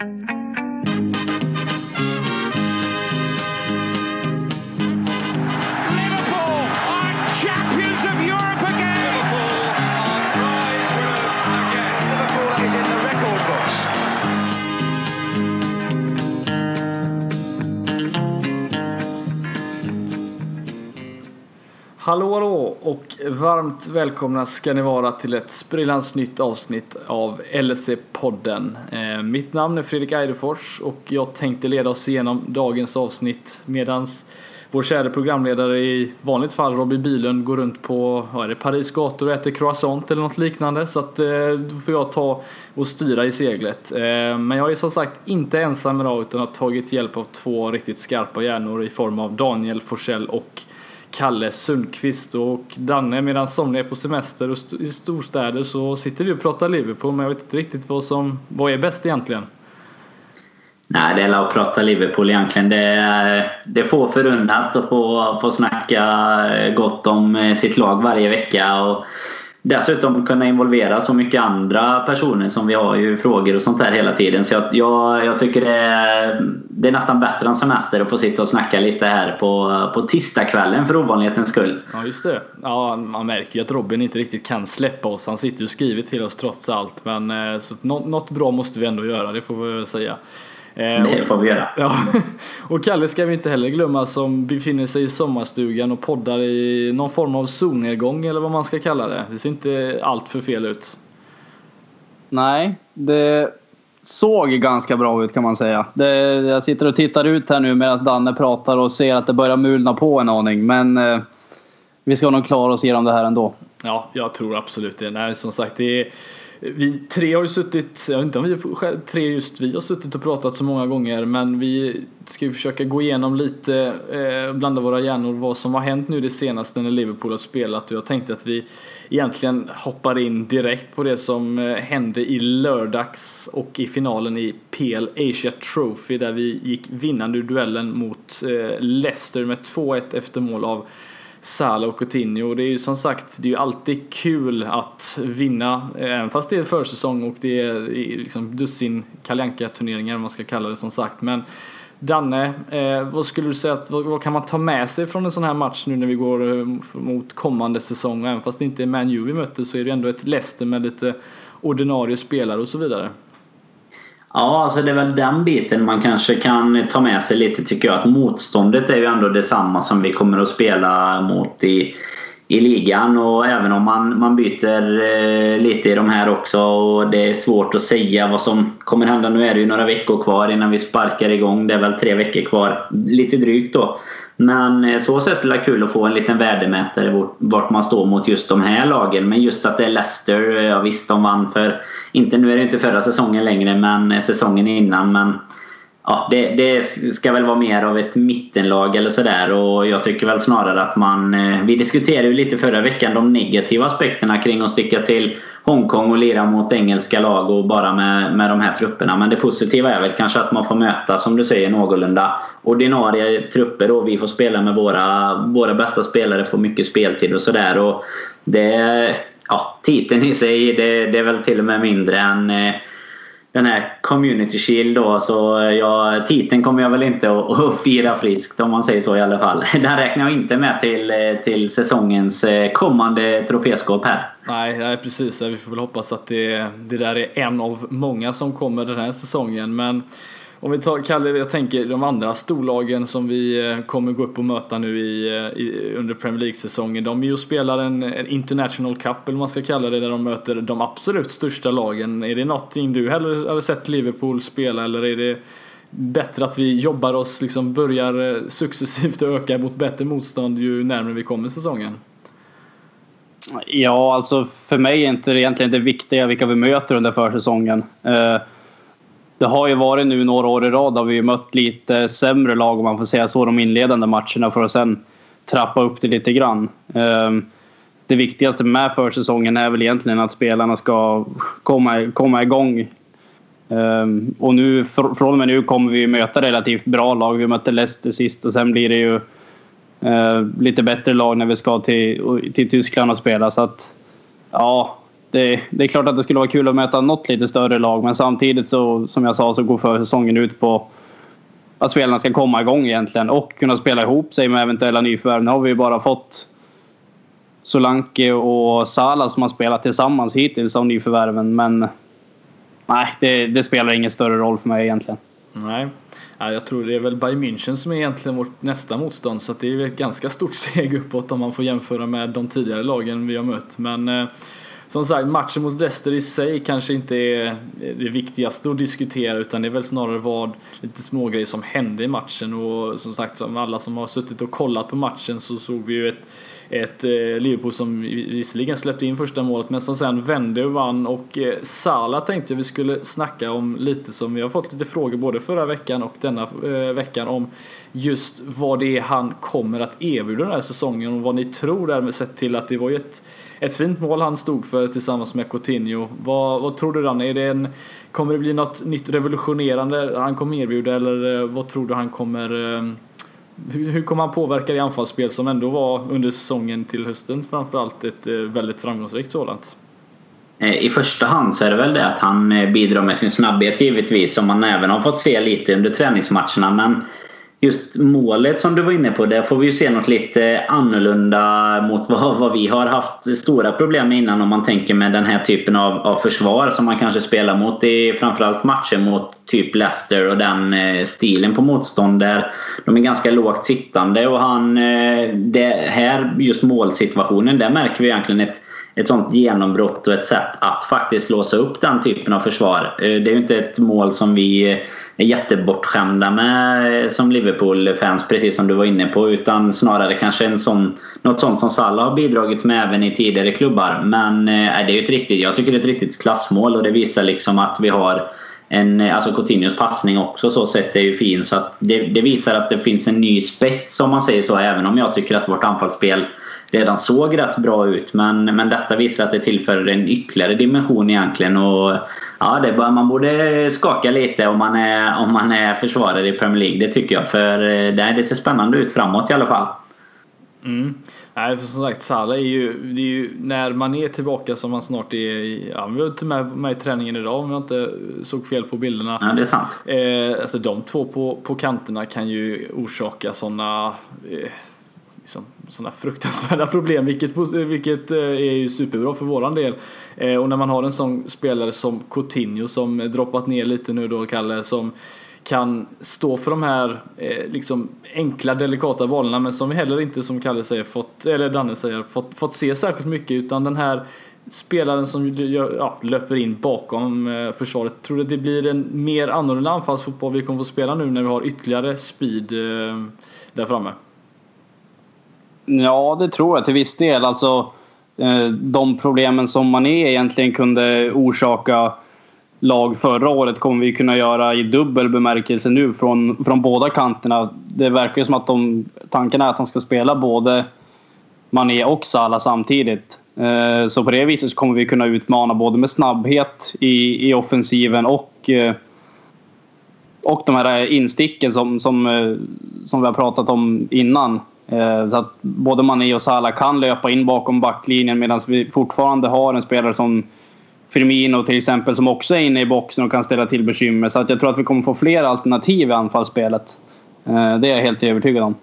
Liverpool Hallå hallå och varmt välkomna ska ni vara till ett sprillans nytt avsnitt av LFC-podden. Eh, mitt namn är Fredrik Eidefors och jag tänkte leda oss igenom dagens avsnitt medans vår kära programledare i vanligt fall Robin Bylund går runt på vad är det, Paris gator och äter croissant eller något liknande så att eh, då får jag ta och styra i seglet. Eh, men jag är som sagt inte ensam idag utan har tagit hjälp av två riktigt skarpa hjärnor i form av Daniel Forsell och Kalle Sundqvist och Danne medan somliga är på semester och st- i storstäder så sitter vi och pratar Liverpool men jag vet inte riktigt vad som vad är bäst egentligen. Nej, det är att prata Liverpool egentligen. Det är, det är få förunnat att få, få snacka gott om eh, sitt lag varje vecka. Och dessutom kunna involvera så mycket andra personer som vi har ju frågor och sånt där hela tiden. Så jag, jag, jag tycker det är, det är nästan bättre än semester att få sitta och snacka lite här på, på tisdagskvällen för ovanlighetens skull. Ja just det. Ja man märker ju att Robin inte riktigt kan släppa oss. Han sitter ju och skriver till oss trots allt. Men eh, så något bra måste vi ändå göra, det får vi väl säga. Eh, Det får vi göra. Ja, och Kalle ska vi inte heller glömma som befinner sig i sommarstugan och poddar i någon form av solnedgång eller vad man ska kalla det. Det ser inte allt för fel ut. Nej, det såg ganska bra ut kan man säga. Det, jag sitter och tittar ut här nu medan Danne pratar och ser att det börjar mulna på en aning. Men eh, vi ska nog klara oss igenom det här ändå. Ja, jag tror absolut det. Nej, som sagt, det är, vi tre har ju suttit, jag vet inte om vi tre just vi har suttit och pratat så många gånger men vi ska ju försöka gå igenom lite, eh, blanda våra hjärnor vad som har hänt nu det senaste när Liverpool har spelat. Och jag tänkte att vi egentligen hoppar in direkt på det som eh, hände i lördags och i finalen i PL Asia Trophy där vi gick vinnande ur duellen mot eh, Leicester med 2-1 efter mål av Salah och Coutinho. Och det är ju som sagt, det är ju alltid kul att vinna, även fast det är försäsong och det är liksom dussin kaljanka turneringar man ska kalla det som sagt. Men Danne, eh, vad skulle du säga att, vad, vad kan man ta med sig från en sån här match nu när vi går eh, mot kommande säsong? Och även fast det inte är Man U vi möter så är det ändå ett Leicester med lite ordinarie spelare och så vidare. Ja, alltså det är väl den biten man kanske kan ta med sig lite tycker jag. Att motståndet är ju ändå detsamma som vi kommer att spela mot i, i ligan. Och även om man, man byter eh, lite i de här också och det är svårt att säga vad som kommer hända. Nu är det ju några veckor kvar innan vi sparkar igång. Det är väl tre veckor kvar. Lite drygt då. Men eh, så sett är det kul att få en liten värdemätare vart- man står mot just de här lagen. Men just att det är Leicester, eh, ja visst de vann för, inte, nu är det inte förra säsongen längre, men eh, säsongen innan. Men ja, det, det ska väl vara mer av ett mittenlag eller sådär. Och jag tycker väl snarare att man... Eh, vi diskuterade ju lite förra veckan de negativa aspekterna kring att sticka till Hongkong och lira mot engelska lag och bara med, med de här trupperna. Men det positiva är väl kanske att man får möta, som du säger, någorlunda ordinarie trupper och vi får spela med våra, våra bästa spelare, får mycket speltid och sådär. Det... Ja, titeln i sig, det, det är väl till och med mindre än eh, den här Community Shield då. Så eh, ja, titeln kommer jag väl inte att, att fira friskt om man säger så i alla fall. Den räknar jag inte med till, eh, till säsongens eh, kommande troféskåp här. Nej, nej precis. Vi får väl hoppas att det, det där är en av många som kommer den här säsongen. Men om vi tar, Kalle, jag tänker de andra storlagen som vi eh, kommer gå upp och möta nu i, eh, i, under Premier League-säsongen. De är ju och spelar en, en International Cup, eller vad man ska kalla det, där de möter de absolut största lagen. Är det någonting du hellre hade sett Liverpool spela eller är det bättre att vi jobbar oss, liksom börjar eh, successivt öka mot bättre motstånd ju närmare vi kommer säsongen? Ja, alltså för mig är inte det egentligen det viktiga vilka vi möter under försäsongen. Eh, det har ju varit nu några år i rad där vi mött lite sämre lag om man får säga så de inledande matcherna för att sen trappa upp det lite grann. Ehm, det viktigaste med försäsongen är väl egentligen att spelarna ska komma, komma igång. Ehm, och nu, från och med nu kommer vi möta relativt bra lag. Vi mötte Leicester sist och sen blir det ju eh, lite bättre lag när vi ska till, till Tyskland och spela. Så att, ja, det, det, är klart att det skulle vara kul att möta något lite större lag men samtidigt så som jag sa så går försäsongen ut på att spelarna ska komma igång egentligen och kunna spela ihop sig med eventuella nyförvärv. Nu har vi ju bara fått Solanke och Sala som har spelat tillsammans hittills av nyförvärven men nej, det, det spelar ingen större roll för mig egentligen. Nej, jag tror det är väl Bayern München som är egentligen vårt nästa motstånd så det är ett ganska stort steg uppåt om man får jämföra med de tidigare lagen vi har mött. Men eh, som sagt, matchen mot Leicester i sig kanske inte är det viktigaste att diskutera utan det är väl snarare vad lite smågrejer som hände i matchen. Och som sagt, som alla som har suttit och kollat på matchen så såg vi ju ett ett eh, Liverpool som visserligen släppte in första målet men som sen vände och vann och eh, Sala tänkte vi skulle snacka om lite som vi har fått lite frågor både förra veckan och denna eh, veckan om just vad det är han kommer att erbjuda den här säsongen och vad ni tror därmed sett till att det var ju ett, ett fint mål han stod för tillsammans med Coutinho. Vad, vad tror du Danne? Är det en, kommer det bli något nytt revolutionerande han kommer erbjuda eller vad tror du han kommer hur, hur kommer han påverka det anfallsspel som ändå var under säsongen till hösten framförallt ett eh, väldigt framgångsrikt sådant? Eh, I första hand så är det väl det att han eh, bidrar med sin snabbhet givetvis som man även har fått se lite under träningsmatcherna. Men just målet som du var inne på, där får vi ju se något lite annorlunda mot vad, vad vi har haft stora problem med innan om man tänker med den här typen av, av försvar som man kanske spelar mot i framförallt matcher mot typ Leicester och den eh, stilen på motstånd där de är ganska lågt sittande och han... Eh, det här, just målsituationen, där märker vi egentligen ett ett sånt genombrott och ett sätt att faktiskt låsa upp den typen av försvar. Eh, det är ju inte ett mål som vi är jättebortskämda med som Liverpool-fans, precis som du var inne på. Utan snarare kanske en sån, något sånt som Salah har bidragit med även i tidigare klubbar. Men eh, det är ett riktigt, jag tycker det är ett riktigt klassmål och det visar liksom att vi har en, alltså Coutinhos passning också så sett är ju fin. Så att det, det visar att det finns en ny spets om man säger så. Även om jag tycker att vårt anfallsspel redan såg rätt bra ut. Men, men detta visar att det tillför en ytterligare dimension egentligen. Och, ja, det bara, man borde skaka lite om man, är, om man är försvarare i Premier League. Det tycker jag. För eh, det, det ser spännande ut framåt i alla fall. Mm. Nej, för som sagt, Salah är ju, det är ju när man är tillbaka som man snart är i, ja, vi var inte med, med i träningen idag om jag inte såg fel på bilderna. Ja, det är sant. Eh, alltså de två på, på kanterna kan ju orsaka sådana eh, liksom, sådana fruktansvärda problem vilket, vilket eh, är ju superbra för våran del. Eh, och när man har en sån spelare som Coutinho som droppat ner lite nu då Kalle som kan stå för de här eh, liksom enkla delikata bollarna men som vi heller inte som Kalle säger fått, eller Danne säger, fått, fått se särskilt mycket utan den här spelaren som ja, löper in bakom eh, försvaret. Tror du att det blir en mer annorlunda anfallsfotboll vi kommer få spela nu när vi har ytterligare speed eh, där framme? Ja, det tror jag till viss del. Alltså, eh, de problemen som man är egentligen kunde orsaka lag förra året kommer vi kunna göra i dubbel bemärkelse nu från, från båda kanterna. Det verkar ju som att de, tanken är att de ska spela både Mané och Salah samtidigt. Eh, så på det viset kommer vi kunna utmana både med snabbhet i, i offensiven och, eh, och de här insticken som, som, eh, som vi har pratat om innan. Eh, så att både Mané och Salah kan löpa in bakom backlinjen medan vi fortfarande har en spelare som Firmino till exempel som också är inne i boxen och kan ställa till bekymmer. Så att jag tror att vi kommer få fler alternativ i anfallsspelet. Eh, det är jag helt övertygad om.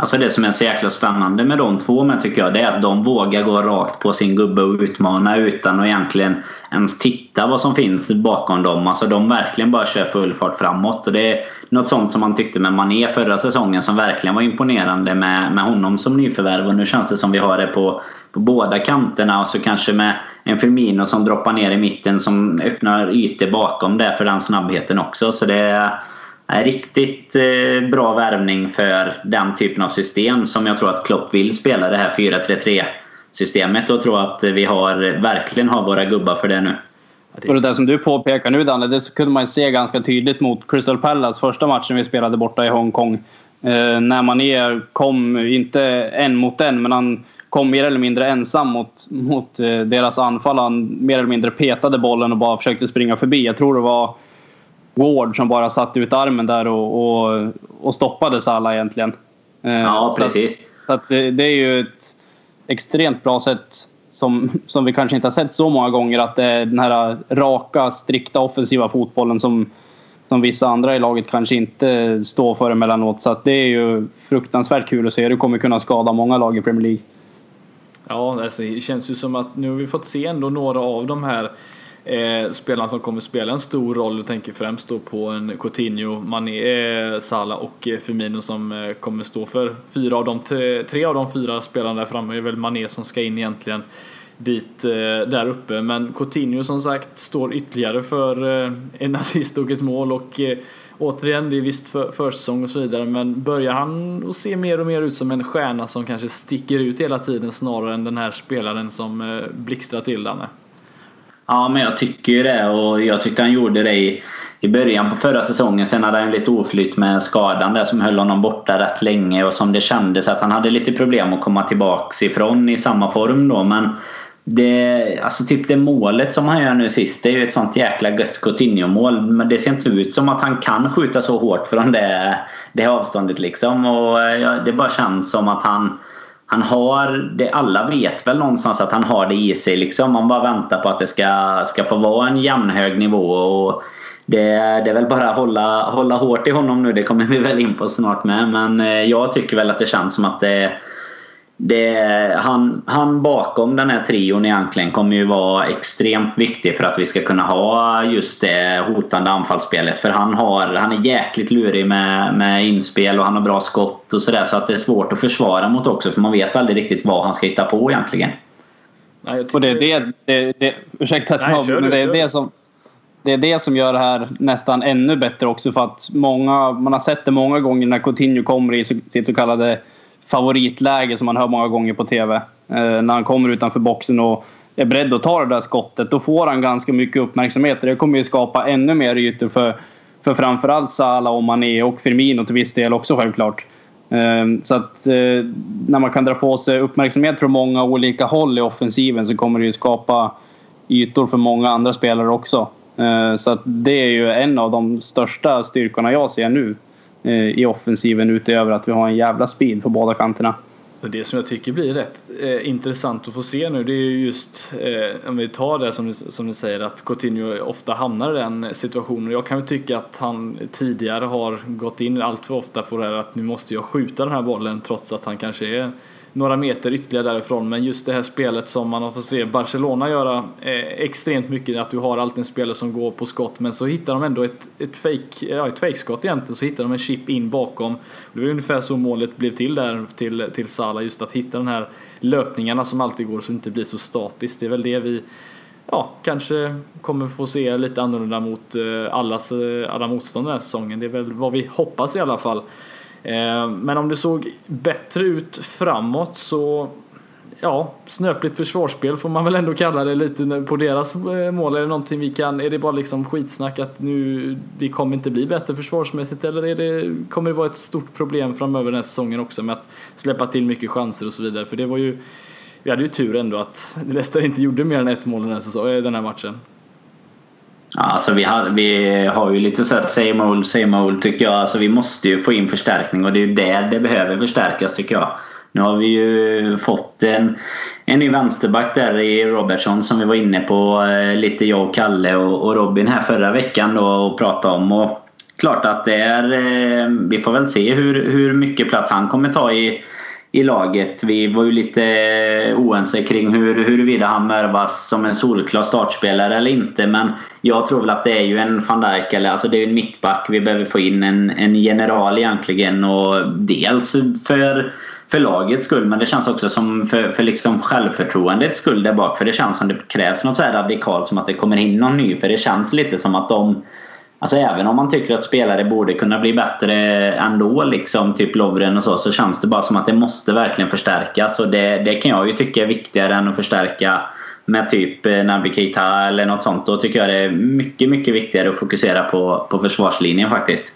Alltså det som är så jäkla spännande med de två med tycker jag, det är att de vågar gå rakt på sin gubbe och utmana utan att egentligen ens titta vad som finns bakom dem. Alltså de verkligen bara kör full fart framåt. Och det är något sånt som man tyckte med Mané förra säsongen som verkligen var imponerande med, med honom som nyförvärv. Och nu känns det som vi har det på, på båda kanterna och så kanske med en Firmino som droppar ner i mitten som öppnar ytor bakom det för den snabbheten också. Så det är riktigt eh, bra värvning för den typen av system som jag tror att Klopp vill spela det här 4-3-3 systemet och tror att vi har, verkligen har våra gubbar för det nu. Och det där som du påpekar nu Danne, det kunde man se ganska tydligt mot Crystal Palace första matchen vi spelade borta i Hongkong. Eh, när Mané kom, inte en mot en, men han kom mer eller mindre ensam mot, mot eh, deras anfall. Han mer eller mindre petade bollen och bara försökte springa förbi. Jag tror det var Ward som bara satte ut armen där och, och, och stoppade Salah egentligen. Eh, ja, precis. Så, att, så att det, det, är ju ett extremt bra sätt som, som vi kanske inte har sett så många gånger. Att det är den här raka, strikta offensiva fotbollen som, som vissa andra i laget kanske inte står för emellanåt. Så att det är ju fruktansvärt kul att se. Det kommer kunna skada många lag i Premier League. Ja, alltså, det känns ju som att nu har vi fått se ändå några av de här eh, spelarna som kommer spela en stor roll. Jag tänker främst då på en Coutinho, Mané, eh, Salah och eh, Firmino som eh, kommer stå för fyra av de tre, tre av de fyra spelarna där framme. Det är väl Mané som ska in egentligen dit eh, där uppe. Men Coutinho som sagt står ytterligare för eh, en assist och ett mål och eh, återigen, det är visst för, försäsong och så vidare, men börjar han att se mer och mer ut som en stjärna som kanske sticker ut hela tiden snarare än den här spelaren som eh, blixtrar till Danne? Ja, men jag tycker ju det och jag tyckte han gjorde det i, i början på förra säsongen. Sen hade han lite oflytt med skadan där som höll honom borta rätt länge och som det kändes att han hade lite problem att komma tillbaks ifrån i samma form då. Men det, alltså typ det målet som han gör nu sist, det är ju ett sånt jäkla gött Coutinho-mål. Men det ser inte ut som att han kan skjuta så hårt från det, det avståndet liksom. Och eh, ja, det bara känns som att han han har det, alla vet väl någonstans att han har det i sig liksom. Man bara väntar på att det ska, ska få vara en jämnhög nivå. Och det, det är väl bara att hålla, hålla hårt i honom nu. Det kommer vi väl in på snart med. Men eh, jag tycker väl att det känns som att det det, han, han bakom den här trion egentligen kommer ju vara extremt viktig för att vi ska kunna ha just det hotande anfallsspelet. För han, har, han är jäkligt lurig med, med inspel och han har bra skott och sådär. Så att det är svårt att försvara mot också för man vet aldrig riktigt vad han ska hitta på egentligen. Nej, och det är det, det, det, ursäkta att jag men det är det som det är det som gör det här nästan ännu bättre också för att många, man har sett det många gånger när Coutinho kommer i sitt så kallade favoritläge som man hör många gånger på TV. Eh, när han kommer utanför boxen och är beredd att ta det där skottet. Då får han ganska mycket uppmärksamhet. Det kommer ju skapa ännu mer ytor för, för framförallt Salah och Mané och Firmino till viss del också självklart. Eh, så att eh, när man kan dra på sig uppmärksamhet från många olika håll i offensiven så kommer det ju skapa ytor för många andra spelare också. Eh, så att det är ju en av de största styrkorna jag ser nu. Eh, i offensiven utöver att vi har en jävla speed på båda kanterna. Det som jag tycker blir rätt eh, intressant att få se nu det är ju just eh, om vi tar det som, som ni säger att Coutinho ofta hamnar i den situationen. Jag kan ju tycka att han tidigare har gått in allt för ofta på det här att nu måste jag skjuta den här bollen trots att han kanske är några meter ytterligare därifrån. Men just det här spelet som man har fått se Barcelona göra eh, extremt mycket, att du har alltid en spelare som går på skott men så hittar de ändå ett, ett, fake, ja, ett fake-skott egentligen, så hittar de en chip in bakom. Det var ungefär så målet blev till där till, till Salah, just att hitta den här löpningarna som alltid går så det inte blir så statiskt. Det är väl det vi ja, kanske kommer få se lite annorlunda mot eh, allas, eh, alla motstånd den här säsongen. Det är väl vad vi hoppas i alla fall. Eh, men om det såg bättre ut framåt så ja, snöpligt försvarsspel får man väl ändå kalla det lite på deras eh, mål. Är det någonting vi kan, är det bara liksom skitsnack att nu, vi kommer inte bli bättre försvarsmässigt eller är det, kommer det vara ett stort problem framöver den här säsongen också med att släppa till mycket chanser och så vidare? För det var ju, vi hade ju tur ändå att Leicester inte gjorde mer än ett mål den här, säsongen, eh, den här matchen. Alltså vi, har, vi har ju lite så här same old, same old tycker jag. Alltså vi måste ju få in förstärkning och det är ju där det behöver förstärkas tycker jag. Nu har vi ju fått en, en ny vänsterback där i Robertson som vi var inne på eh, lite jag och Kalle och, och Robin här förra veckan då och pratade om. Och klart att det är, eh, vi får väl se hur, hur mycket plats han kommer ta i i laget. Vi var ju lite eh, oense kring hur, huruvida han värvas som en solklar startspelare eller inte. Men jag tror väl att det är ju en van Dijk, eller alltså det är en mittback. Vi behöver få in en, en general egentligen. Och dels för, för lagets skull, men det känns också som för, för liksom självförtroendets skull där bak. För det känns som det krävs något så här radikalt som att det kommer in någon ny. För det känns lite som att de Alltså även om man tycker att spelare borde kunna bli bättre ändå, liksom typ Lovren och så, så känns det bara som att det måste verkligen förstärkas. Och det, det kan jag ju tycka är viktigare än att förstärka med typ eh, Naby Keita eller något sånt. Då tycker jag det är mycket, mycket viktigare att fokusera på, på försvarslinjen faktiskt.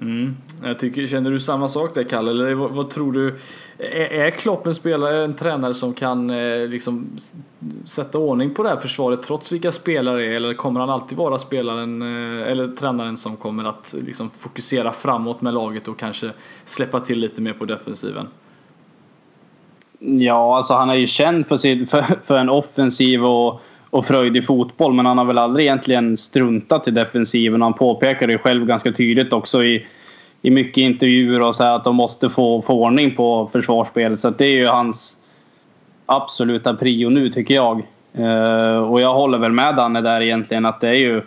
Mm. Jag tycker, känner du samma sak där Kalle? Eller vad, vad tror du? Är, är Klopp en spelare, en tränare som kan eh, liksom sätta ordning på det här försvaret trots vilka spelare det är? Eller kommer han alltid vara spelaren eh, eller tränaren som kommer att liksom fokusera framåt med laget och kanske släppa till lite mer på defensiven? Ja, alltså han är ju känd för, sin, för, för en offensiv och, och fröjdig fotboll men han har väl aldrig egentligen struntat i defensiven. Han påpekar det själv ganska tydligt också i, i mycket intervjuer och så att de måste få, få ordning på försvarsspelet. Så det är ju hans absoluta prio nu tycker jag. Uh, och jag håller väl med Danne där egentligen att det är ju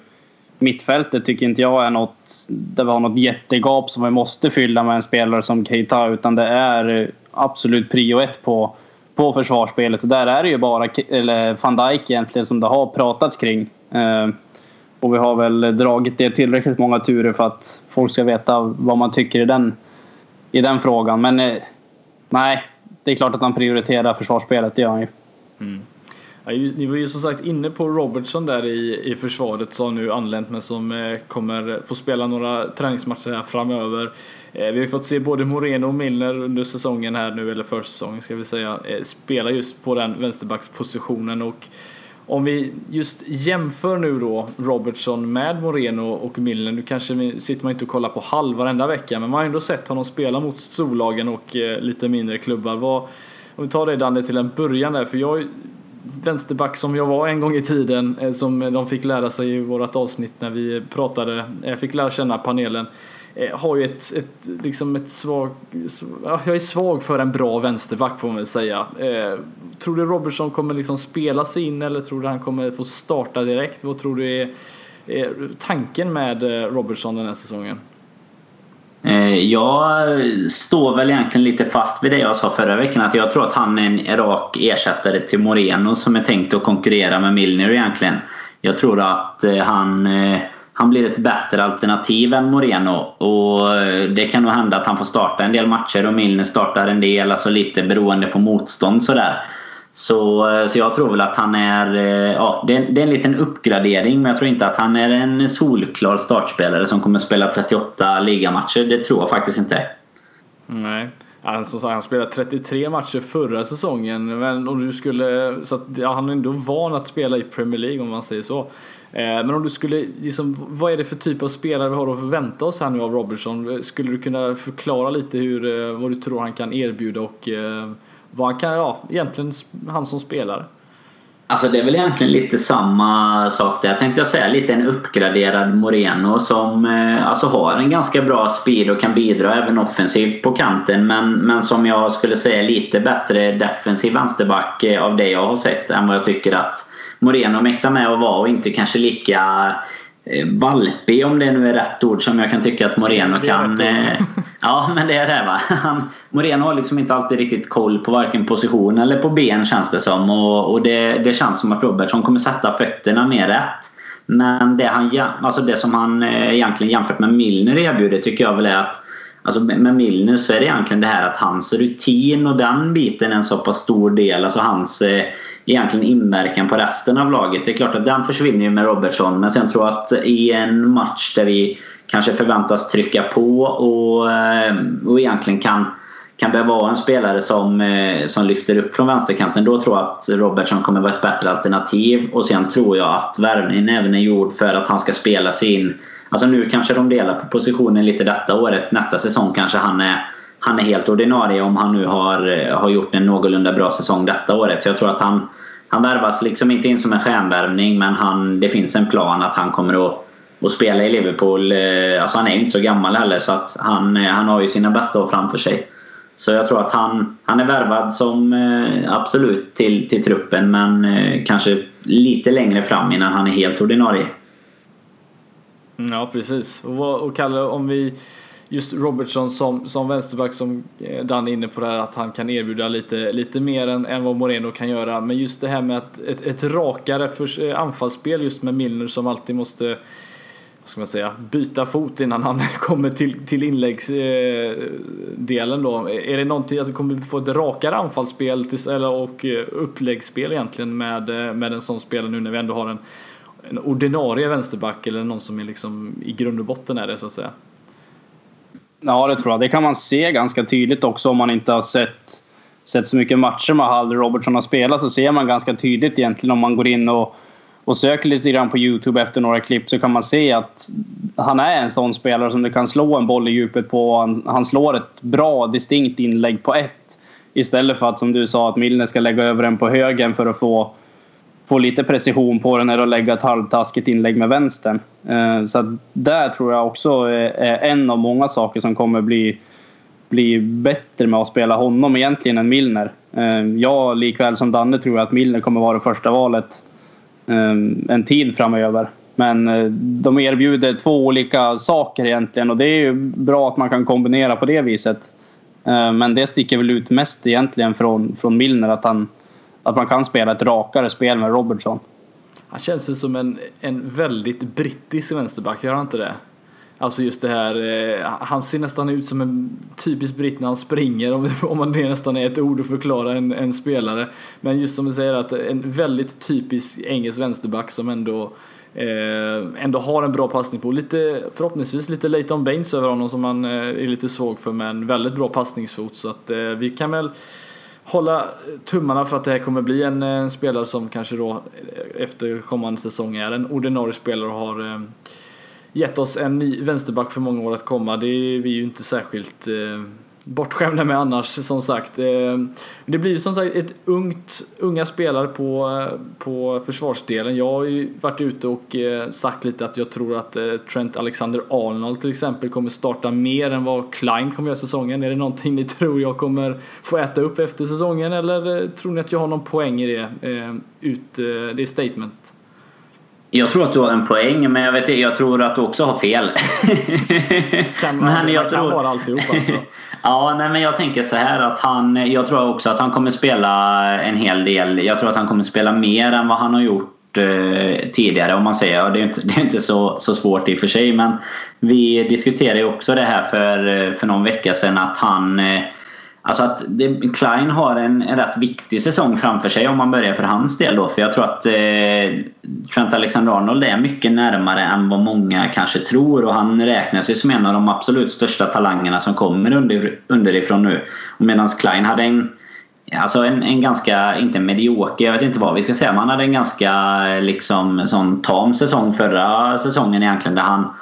mittfältet tycker inte jag är något, det var något jättegap som vi måste fylla med en spelare som Keita utan det är absolut prio ett på, på försvarsspelet och där är det ju bara eller van Dijk egentligen som det har pratats kring. Uh, och vi har väl dragit det tillräckligt många turer för att folk ska veta vad man tycker i den, i den frågan. Men eh, nej, det är klart att han prioriterar försvarsspelet, det gör han ju. Mm. Ja, ni var ju som sagt inne på Robertson där i, i försvaret som nu anlänt men som eh, kommer få spela några träningsmatcher här framöver. Eh, vi har ju fått se både Moreno och Milner under säsongen här nu, eller försäsongen ska vi säga, eh, spela just på den vänsterbackspositionen och om vi just jämför nu då Robertson med Moreno och Milner, nu kanske sitter man inte och kollar på halv varenda vecka men man har ändå sett honom spela mot storlagen och eh, lite mindre klubbar. Vad, om vi tar det Danne till en början där, för jag vänsterback som jag var en gång i tiden eh, som de fick lära sig i vårt avsnitt när vi pratade, jag eh, fick lära känna panelen Eh, har ju ett, ett, liksom ett svag, jag är svag för en bra vänsterback får man väl säga. Eh, tror du Robertson kommer liksom spela sig in eller tror du han kommer få starta direkt? Vad tror du är, är tanken med eh, Robertson den här säsongen? Jag står väl egentligen lite fast vid det jag sa förra veckan. Att jag tror att han är en rak ersättare till Moreno som är tänkt att konkurrera med Milner egentligen. Jag tror att han, eh, han blir ett bättre alternativ än Moreno. Och eh, det kan nog hända att han får starta en del matcher och Milner startar en del. Alltså lite beroende på motstånd sådär. Så, eh, så jag tror väl att han är... Eh, ja, det, är, det är en liten uppgradering men jag tror inte att han är en solklar startspelare som kommer spela 38 ligamatcher. Det tror jag faktiskt inte. Nej som sagt, han spelade 33 matcher förra säsongen. Men om du skulle, så att, ja, han är ändå van att spela i Premier League om man säger så. Eh, men om du skulle, liksom, vad är det för typ av spelare vi har att förvänta oss här nu av Robertson? Skulle du kunna förklara lite hur, eh, vad du tror han kan erbjuda och eh, vad han kan, ja, egentligen han som spelare. Alltså det är väl egentligen lite samma sak där. Jag tänkte säga lite en uppgraderad Moreno som eh, alltså har en ganska bra speed och kan bidra även offensivt på kanten. Men, men som jag skulle säga lite bättre defensiv vänsterback eh, av det jag har sett än vad jag tycker att Moreno mäktar med att vara och inte kanske lika valpig om det nu är rätt ord som jag kan tycka att Moreno kan... Eh, ja, men det är det va. Han, Moreno har liksom inte alltid riktigt koll på varken position eller på ben känns det som. Och, och det, det känns som att Robertson kommer sätta fötterna mer rätt. Men det, han, alltså det som han eh, egentligen jämfört med Milner erbjuder tycker jag väl är att Alltså med Milner så är det egentligen det här att hans rutin och den biten är en så pass stor del. Alltså hans eh, egentligen inverkan på resten av laget. Det är klart att den försvinner ju med Robertson. Men sen tror jag att i en match där vi kanske förväntas trycka på och, eh, och egentligen kan kan behöva vara en spelare som, eh, som lyfter upp från vänsterkanten. Då tror jag att Robertson kommer vara ett bättre alternativ. Och sen tror jag att värvningen även är gjord för att han ska spela sig in Alltså nu kanske de delar på positionen lite detta året. Nästa säsong kanske han är, han är helt ordinarie om han nu har, eh, har gjort en någorlunda bra säsong detta året. Så jag tror att han, han värvas liksom inte in som en stjärnvärvning men han, det finns en plan att han kommer att, att spela i Liverpool. Eh, alltså han är inte så gammal heller så att han, eh, han har ju sina bästa år framför sig. Så jag tror att han, han är värvad som absolut till, till truppen men kanske lite längre fram innan han är helt ordinarie. Ja, precis. Och, och Kalle, om vi just Robertson som, som vänsterback som eh, Dan är inne på där att han kan erbjuda lite, lite mer än, än vad Moreno kan göra. Men just det här med att ett, ett rakare för, eh, anfallsspel just med Milner som alltid måste vad ska man säga, byta fot innan han kommer till, till inläggsdelen eh, då. Är det någonting att du kommer få ett rakare anfallsspel till, eller, och uppläggsspel egentligen med, med en sån spelare nu när vi ändå har en en ordinarie vänsterback eller någon som är liksom i grund och botten är det så att säga. Ja, det tror jag. Det kan man se ganska tydligt också om man inte har sett, sett så mycket matcher med Hall Robertson har spelat så ser man ganska tydligt egentligen om man går in och, och söker lite grann på Youtube efter några klipp så kan man se att han är en sån spelare som du kan slå en boll i djupet på. Han, han slår ett bra distinkt inlägg på ett Istället för att som du sa att Milner ska lägga över den på högen för att få, få lite precision på den och lägga ett halvtaskigt inlägg med vänstern. Eh, så att där tror jag också eh, är en av många saker som kommer bli, bli bättre med att spela honom egentligen än Milner. Eh, jag likväl som Danne tror att Milner kommer vara det första valet en tid framöver. Men de erbjuder två olika saker egentligen och det är ju bra att man kan kombinera på det viset. Men det sticker väl ut mest egentligen från, från Milner att, han, att man kan spela ett rakare spel med Robertson. Han känns ju som en, en väldigt brittisk vänsterback, gör han inte det? Alltså just det här, eh, han ser nästan ut som en typisk britt när han springer om, om det nästan är ett ord att förklara en, en spelare. Men just som du säger att en väldigt typisk engelsk vänsterback som ändå eh, ändå har en bra passning på. Lite, förhoppningsvis lite Leighton Baines över honom som man eh, är lite svag för men väldigt bra passningsfot så att eh, vi kan väl hålla eh, tummarna för att det här kommer bli en, en spelare som kanske då eh, efter kommande säsong är en ordinarie spelare och har eh, gett oss en ny vänsterback för många år att komma. Det är vi ju inte särskilt eh, bortskämda med annars som sagt. Eh, det blir ju som sagt ett ungt, unga spelare på, på försvarsdelen. Jag har ju varit ute och eh, sagt lite att jag tror att eh, Trent Alexander-Arnold till exempel kommer starta mer än vad Klein kommer göra säsongen. Är det någonting ni tror jag kommer få äta upp efter säsongen eller tror ni att jag har någon poäng i det, ut, det statementet? Jag tror att du har en poäng, men jag, vet, jag tror att du också har fel. Kan man, men jag man tror... kan vara alltihop alltså ja, nej, men jag tänker så här att han... Jag tror också att han kommer spela en hel del. Jag tror att han kommer spela mer än vad han har gjort eh, tidigare om man säger. Det är inte, det är inte så, så svårt i och för sig men vi diskuterade ju också det här för, eh, för någon vecka sedan att han eh, Alltså att det, Klein har en, en rätt viktig säsong framför sig om man börjar för hans del då. För jag tror att eh, Trent Alexander-Arnold är mycket närmare än vad många kanske tror. Och han räknas ju som en av de absolut största talangerna som kommer under, underifrån nu. Medan Klein hade en, alltså en, en ganska, inte medioker, jag vet inte vad vi ska säga. Men han hade en ganska liksom sån tam säsong förra säsongen egentligen. Där han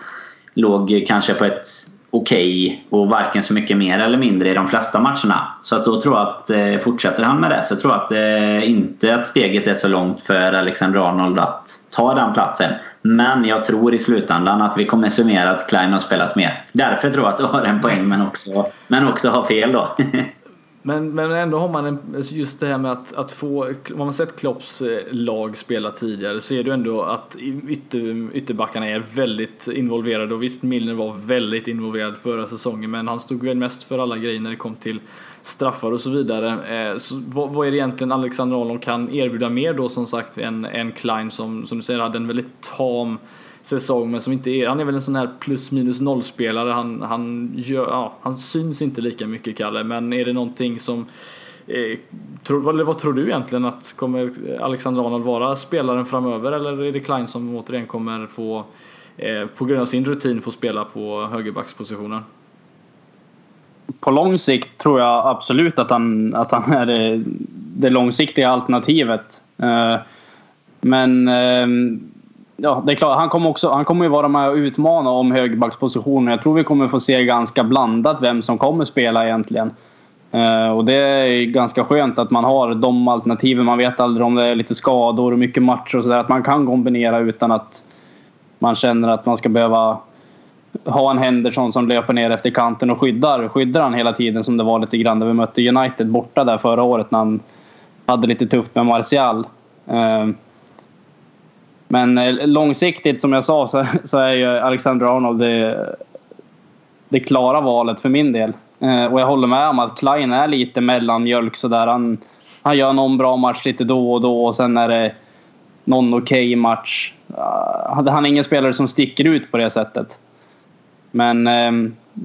låg kanske på ett okej okay och varken så mycket mer eller mindre i de flesta matcherna. Så att då tror jag att eh, fortsätter han med det så tror jag att eh, inte att steget är så långt för Alexander Arnold att ta den platsen. Men jag tror i slutändan att vi kommer summera att Klein har spelat mer. Därför tror jag att du har en poäng men också, men också har fel då. Men, men ändå har man en, just det här med att, att få, om man sett Klopps eh, lag spela tidigare så är det ändå att ytter, ytterbackarna är väldigt involverade och visst Milner var väldigt involverad förra säsongen men han stod väl mest för alla grejer när det kom till straffar och så vidare. Eh, så vad, vad är det egentligen Alexander Arnold kan erbjuda mer då som sagt än, än Klein som, som du säger hade en väldigt tam säsong men som inte är, han är väl en sån här plus minus noll spelare. Han, han, gör, ja, han syns inte lika mycket Kalle men är det någonting som eh, tro, eller vad tror du egentligen att kommer Alexander Arnold vara spelaren framöver eller är det Klein som återigen kommer få eh, på grund av sin rutin få spela på högerbackspositionen? På lång sikt tror jag absolut att han, att han är det, det långsiktiga alternativet. Eh, men eh, ja, det är klart. Han kommer, också, han kommer ju vara med och utmana om högerbackspositionen. Jag tror vi kommer få se ganska blandat vem som kommer spela egentligen. Eh, och det är ganska skönt att man har de alternativen. Man vet aldrig om det är lite skador och mycket matcher och sådär. Att man kan kombinera utan att man känner att man ska behöva ha en Henderson som löper ner efter kanten och skyddar, skyddar han hela tiden som det var lite grann när vi mötte United borta där förra året när han hade lite tufft med Martial. Eh, men eh, långsiktigt som jag sa så, så är ju Alexander Arnold det, det klara valet för min del. Eh, och jag håller med om att Klein är lite mellanmjölk sådär. Han, han gör någon bra match lite då och då och sen är det någon okej okay match. Uh, han är ingen spelare som sticker ut på det sättet. Men eh,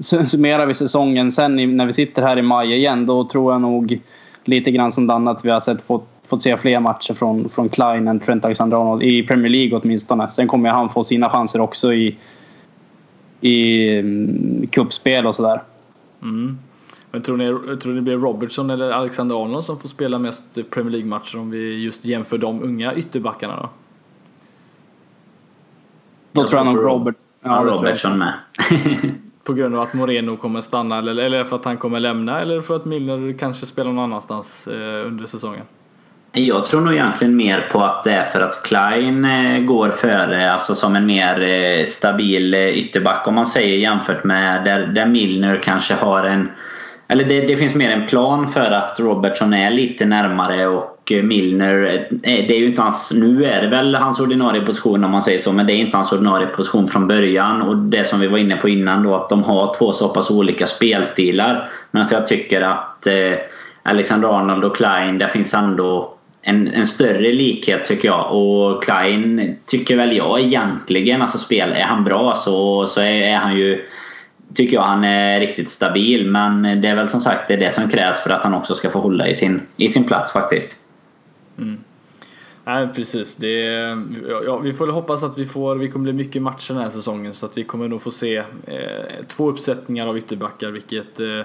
summerar vi säsongen sen när vi sitter här i maj igen då tror jag nog lite grann som Danne att vi har sett fått fått se fler matcher från, från Klein än Trent Alexander-Arnold. I Premier League åtminstone. Sen kommer han få sina chanser också i, i um, kuppspel och sådär. Mm. Men tror ni, tror ni det blir Robertson eller Alexander-Arnold som får spela mest Premier League-matcher om vi just jämför de unga ytterbackarna då? Då tror jag nog Robert... Ja, Robertson med. på grund av att Moreno kommer stanna eller, eller för att han kommer lämna eller för att Milner kanske spelar någon annanstans eh, under säsongen? Jag tror nog egentligen mer på att det är för att Klein eh, går före, alltså som en mer eh, stabil eh, ytterback om man säger jämfört med där, där Milner kanske har en... Eller det, det finns mer en plan för att Robertson är lite närmare och Milner, det är ju inte hans, nu är det väl hans ordinarie position om man säger så, men det är inte hans ordinarie position från början. Och det som vi var inne på innan då, att de har två så pass olika spelstilar. Men alltså jag tycker att eh, Alexander Arnold och Klein, där finns ändå en, en större likhet tycker jag. Och Klein tycker väl jag egentligen, alltså spel, är han bra så, så är, är han ju tycker jag han är riktigt stabil. Men det är väl som sagt det, är det som krävs för att han också ska få hålla i sin, i sin plats faktiskt. Mm. Nej precis. Det ja, vi får hoppas att vi får, vi kommer bli mycket matcher den här säsongen så att vi kommer nog få se eh, två uppsättningar av ytterbackar vilket eh,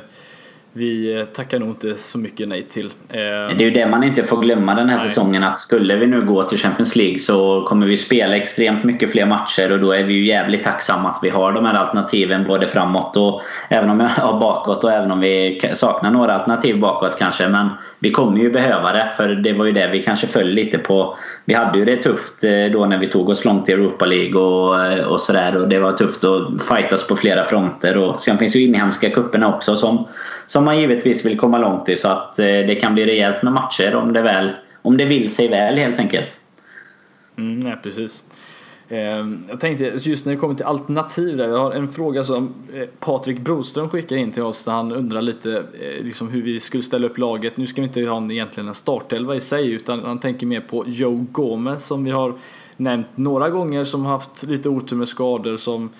vi tackar nog inte så mycket nej till. Det är ju det man inte får glömma den här nej. säsongen att skulle vi nu gå till Champions League så kommer vi spela extremt mycket fler matcher och då är vi ju jävligt tacksamma att vi har de här alternativen både framåt och även om jag bakåt och även om vi saknar några alternativ bakåt kanske. Men vi kommer ju behöva det för det var ju det vi kanske föll lite på. Vi hade ju det tufft eh, då när vi tog oss långt i Europa League och, eh, och sådär och det var tufft att fightas på flera fronter och sen finns ju inhemska kupperna också som, som man givetvis vill komma långt i så att eh, det kan bli rejält med matcher om det, väl, om det vill sig väl helt enkelt. Mm, nej, precis. Ehm, jag tänkte just när det kommer till alternativ där, jag har en fråga som eh, Patrik Broström skickar in till oss där han undrar lite eh, liksom hur vi skulle ställa upp laget. Nu ska vi inte ha en, egentligen en startelva i sig utan han tänker mer på Joe Gomez som vi har nämnt några gånger som haft lite otur med skador som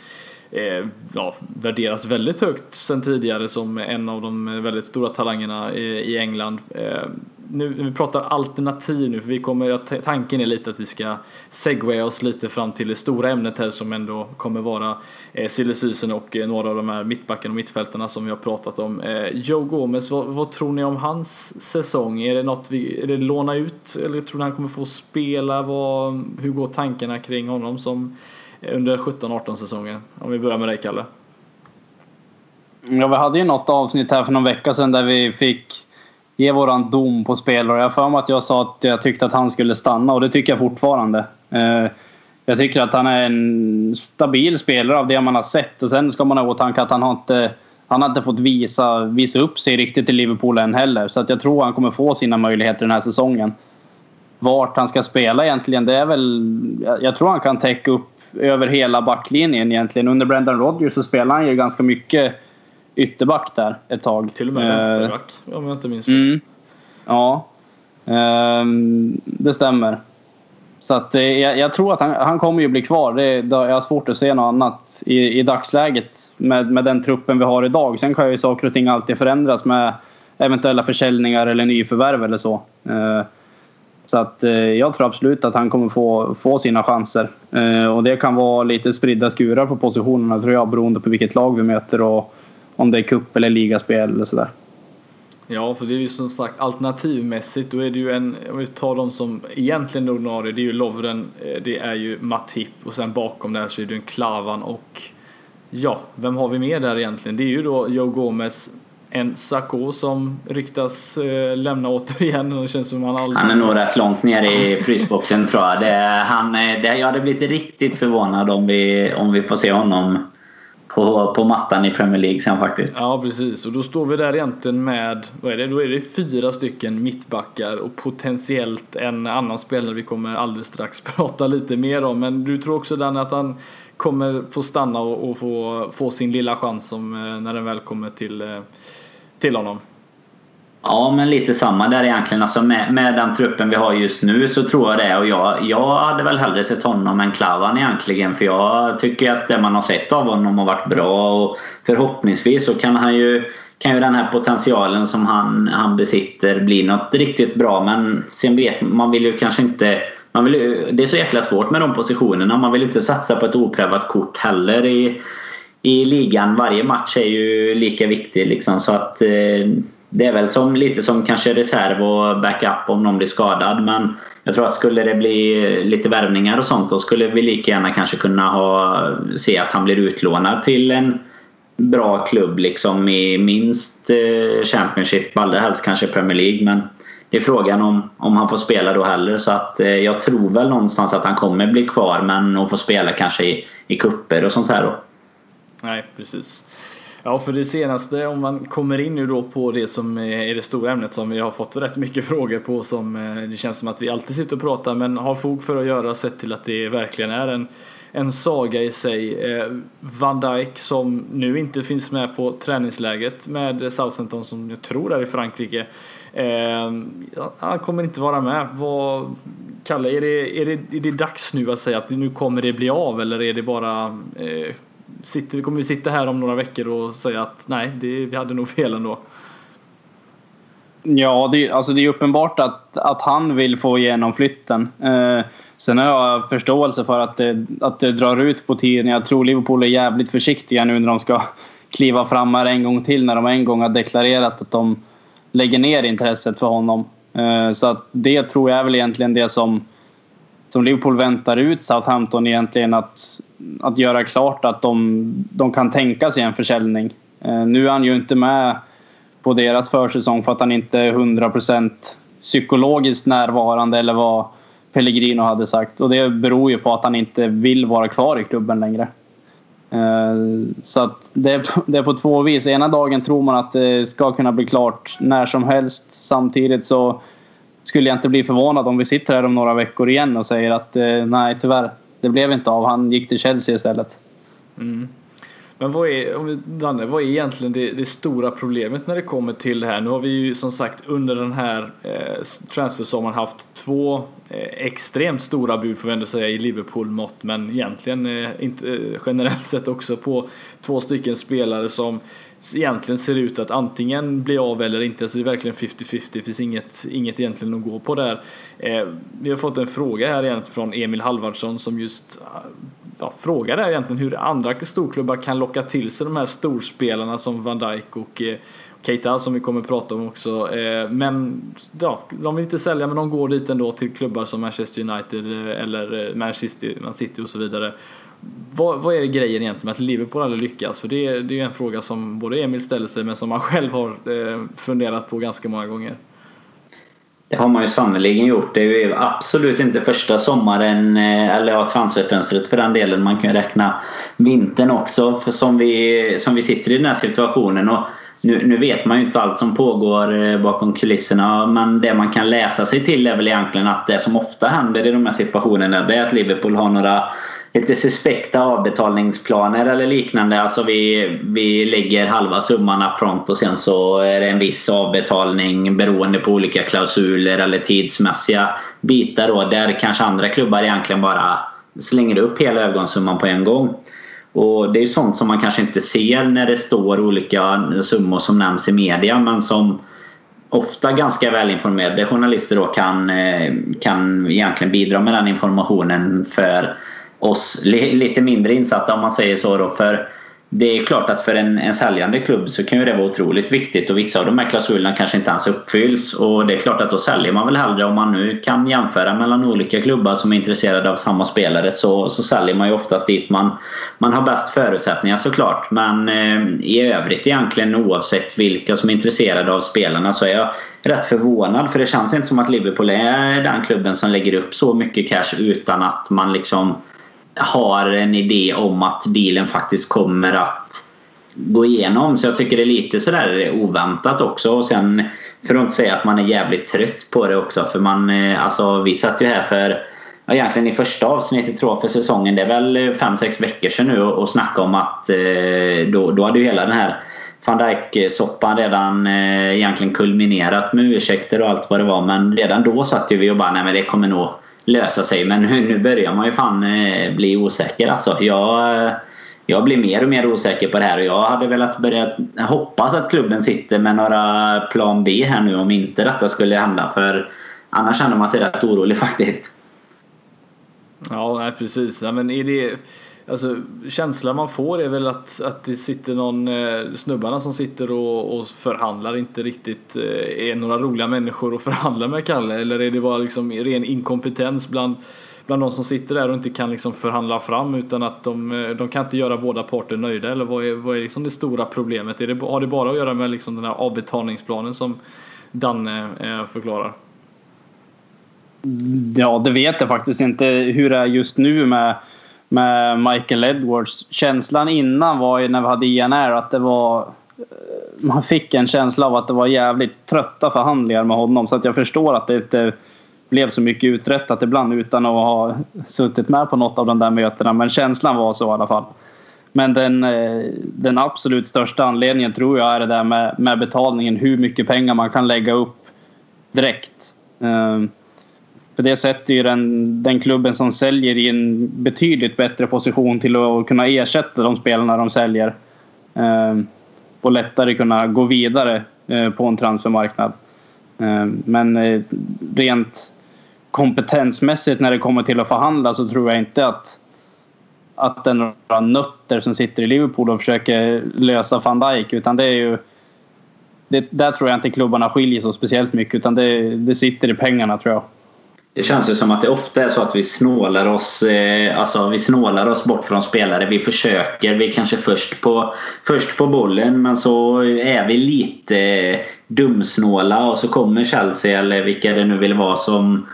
eh, ja, värderas väldigt högt sen tidigare som en av de väldigt stora talangerna i England. Eh, nu när vi pratar alternativ nu, för vi kommer, tanken är lite att vi ska segwaya oss lite fram till det stora ämnet här som ändå kommer vara eh, silly season och eh, några av de här mittbackarna och mittfältarna som vi har pratat om. Eh, Joe Gomez, vad, vad, tror ni om hans säsong? Är det något vi, är det låna ut eller tror ni han kommer få spela? Vad, hur går tankarna kring honom som under 17-18 säsongen? Om vi börjar med dig Kalle. Ja, vi hade ju något avsnitt här för någon vecka sedan där vi fick ge våran dom på spelare. Jag för mig att jag sa att jag tyckte att han skulle stanna och det tycker jag fortfarande. Eh, jag tycker att han är en stabil spelare av det man har sett och sen ska man ha i åtanke att han har inte han har inte fått visa, visa upp sig riktigt i Liverpool än heller. Så att jag tror han kommer få sina möjligheter den här säsongen. Vart han ska spela egentligen, det är väl... Jag tror han kan täcka upp över hela backlinjen egentligen. Under Brendan Rodgers så spelar han ju ganska mycket ytterback där ett tag. Till och med vänsterback om jag inte minns fel. Mm. Ja, ehm, det stämmer. Så att, eh, jag, jag, tror att han, han kommer ju bli kvar. Det, det, jag har svårt att se något annat i, i dagsläget med, med den truppen vi har idag. Sen kan ju saker och ting alltid förändras med eventuella försäljningar eller nyförvärv eller så. Eh, så att eh, jag tror absolut att han kommer få, få sina chanser. Eh, och det kan vara lite spridda skurar på positionerna tror jag beroende på vilket lag vi möter och om det är cup eller ligaspel eller sådär. Ja, för det är ju som sagt alternativmässigt då är det ju en, om vi tar de som egentligen är ordinarie, det är ju Lovren, eh, det är ju Matip och sen bakom där så är det en Klavan och ja, vem har vi mer där egentligen? Det är ju då Joe Gomez, en Sacco som ryktas eh, lämna återigen. Det känns som han, aldrig... han är nog rätt långt ner i frysboxen tror jag. Det, han, det, jag hade blivit riktigt förvånad om vi, om vi får se honom på, på mattan i Premier League sen faktiskt. Ja precis och då står vi där egentligen med, vad är det, då är det fyra stycken mittbackar och potentiellt en annan spelare vi kommer alldeles strax prata lite mer om. Men du tror också Dan att han kommer få stanna och, och få, få sin lilla chans som, eh, när den väl kommer till, eh, till honom? Ja, men lite samma där egentligen. Alltså med, med den truppen vi har just nu så tror jag det. Och jag, jag hade väl hellre sett honom än Klavan egentligen. För jag tycker att det man har sett av honom har varit bra. Och förhoppningsvis så kan han ju kan ju den här potentialen som han, han besitter bli något riktigt bra. Men sen vet man vill ju kanske inte... Man vill ju, det är så jäkla svårt med de positionerna. Man vill inte satsa på ett oprövat kort heller i, i ligan. Varje match är ju lika viktig liksom. Så att... Eh, det är väl som, lite som kanske reserv och backup om någon blir skadad. Men jag tror att skulle det bli lite värvningar och sånt då skulle vi lika gärna kanske kunna ha, se att han blir utlånad till en, bra klubb liksom i minst eh, Championship, allra helst kanske Premier League. Men det är frågan om, om han får spela då heller. Så att eh, jag tror väl någonstans att han kommer bli kvar men att få spela kanske i, i kupper och sånt här då. Nej, precis. Ja, för det senaste, om man kommer in nu då på det som är det stora ämnet som vi har fått rätt mycket frågor på som eh, det känns som att vi alltid sitter och pratar men har fog för att göra sett till att det verkligen är en, en saga i sig. Eh, Van Dijk som nu inte finns med på träningsläget med Southampton som jag tror är i Frankrike. Eh, han kommer inte vara med. Vad, Kalle, är det, är, det, är det dags nu att säga att nu kommer det bli av eller är det bara eh, sitter, kommer vi sitta här om några veckor och säga att nej, det, vi hade nog fel ändå? Ja, det, alltså det är uppenbart att, att han vill få igenom flytten. Eh, sen har jag förståelse för att det, att det drar ut på tiden. Jag tror Liverpool är jävligt försiktiga nu när de ska kliva fram här en gång till när de en gång har deklarerat att de lägger ner intresset för honom. Eh, så att det tror jag är väl egentligen det som, som Liverpool väntar ut Southampton egentligen att, att göra klart att de, de kan tänka sig en försäljning. Eh, nu är han ju inte med på deras försäsong för att han inte är 100% psykologiskt närvarande eller vad Pellegrino hade sagt. Och det beror ju på att han inte vill vara kvar i klubben längre. Eh, så att det är, det är på två vis. Ena dagen tror man att det ska kunna bli klart när som helst. Samtidigt så skulle jag inte bli förvånad om vi sitter här om några veckor igen och säger att eh, nej tyvärr, det blev inte av. Han gick till Chelsea istället. Mm. Men vad är, om vi, Danne, vad är egentligen det, det, stora problemet när det kommer till det här? Nu har vi ju som sagt under den här eh, transfersommaren haft två eh, extremt stora bud får vi ändå säga i Liverpool-mått men egentligen eh, inte eh, generellt sett också på två stycken spelare som egentligen ser ut att antingen bli av eller inte. Så det är verkligen 50-50. Det finns inget, inget egentligen att gå på där. Eh, vi har fått en fråga här igen från Emil Halvardsson som just ah, ja, frågar där egentligen hur andra storklubbar kan locka till sig de här storspelarna som Van Dijk och eh, Keita som vi kommer att prata om också. Eh, men ja, de vill inte sälja men de går dit ändå till klubbar som Manchester United eh, eller eh, Manchester City och så vidare. Vad, vad är det grejen egentligen med att Liverpool aldrig lyckas? För det, det är ju en fråga som både Emil ställer sig men som han själv har eh, funderat på ganska många gånger. Det har man ju sannerligen gjort. Det är ju absolut inte första sommaren, eh, eller ja, transferfönstret för den delen. Man kan ju räkna vintern också för som, vi, som vi sitter i den här situationen. Och nu, nu vet man ju inte allt som pågår eh, bakom kulisserna men det man kan läsa sig till är väl egentligen att det som ofta händer i de här situationerna det är att Liverpool har några lite suspekta avbetalningsplaner eller liknande. Alltså vi, vi lägger halva summan upfront och sen så är det en viss avbetalning beroende på olika klausuler eller tidsmässiga bitar då, där kanske andra klubbar egentligen bara slänger upp hela övergångssumman på en gång. Och Det är sånt som man kanske inte ser när det står olika summor som nämns i media men som ofta ganska välinformerade journalister då kan, eh, kan egentligen bidra med den informationen för oss lite mindre insatta om man säger så. Då, för det är klart att för en, en säljande klubb så kan ju det vara otroligt viktigt och vissa av de här klausulerna kanske inte ens uppfylls. Och det är klart att då säljer man väl hellre om man nu kan jämföra mellan olika klubbar som är intresserade av samma spelare så, så säljer man ju oftast dit man, man har bäst förutsättningar såklart. Men eh, i övrigt egentligen oavsett vilka som är intresserade av spelarna så är jag rätt förvånad för det känns inte som att Liverpool är den klubben som lägger upp så mycket cash utan att man liksom har en idé om att dealen faktiskt kommer att gå igenom. Så jag tycker det är lite sådär oväntat också. Och sen för att inte säga att man är jävligt trött på det också. För man, eh, alltså vi satt ju här för ja, egentligen i första avsnittet tror jag för säsongen. Det är väl 5-6 veckor sedan nu och snacka om att eh, då, då hade ju hela den här van Dijk-soppan redan eh, egentligen kulminerat med ursäkter och allt vad det var. Men redan då satt ju vi och bara nej men det kommer nog lösa sig. Men nu börjar man ju fan eh, bli osäker alltså. Jag, eh, jag blir mer och mer osäker på det här och jag hade velat börja hoppas att klubben sitter med några plan B här nu om inte detta skulle hända. För annars känner man sig rätt orolig faktiskt. Ja, precis. Ja, men är det Alltså, känslan man får är väl att, att det sitter någon, eh, snubbarna som sitter och, och förhandlar inte riktigt eh, är några roliga människor att förhandla med Kalle eller är det bara liksom ren inkompetens bland, bland de som sitter där och inte kan liksom förhandla fram utan att de, eh, de kan inte göra båda parter nöjda eller vad är, vad är liksom det stora problemet? Är det, har det bara att göra med liksom den här avbetalningsplanen som Danne eh, förklarar? Ja, det vet jag faktiskt inte hur det är just nu med, med Michael Edwards. Känslan innan var ju när vi hade INR att det var... Eh, man fick en känsla av att det var jävligt trötta förhandlingar med honom. Så att jag förstår att det inte blev så mycket uträttat ibland utan att ha suttit med på något av de där mötena. Men känslan var så i alla fall. Men den, eh, den absolut största anledningen tror jag är det där med, med betalningen. Hur mycket pengar man kan lägga upp direkt. Ehm, för det sätter ju den, den klubben som säljer i en betydligt bättre position till att kunna ersätta de spelarna de säljer. Eh, och lättare kunna gå vidare eh, på en transfermarknad. Eh, men eh, rent kompetensmässigt när det kommer till att förhandla så tror jag inte att att det är några nötter som sitter i Liverpool och försöker lösa van Dijk utan det är ju det, där tror jag inte klubbarna skiljer sig speciellt mycket utan det, det sitter i pengarna tror jag. Det känns ju som att det ofta är så att vi snålar oss, eh, alltså vi snålar oss bort från spelare. Vi försöker, vi är kanske först på, först på bollen men så är vi lite dumsnåla och så kommer Chelsea eller vilka det nu vill vara som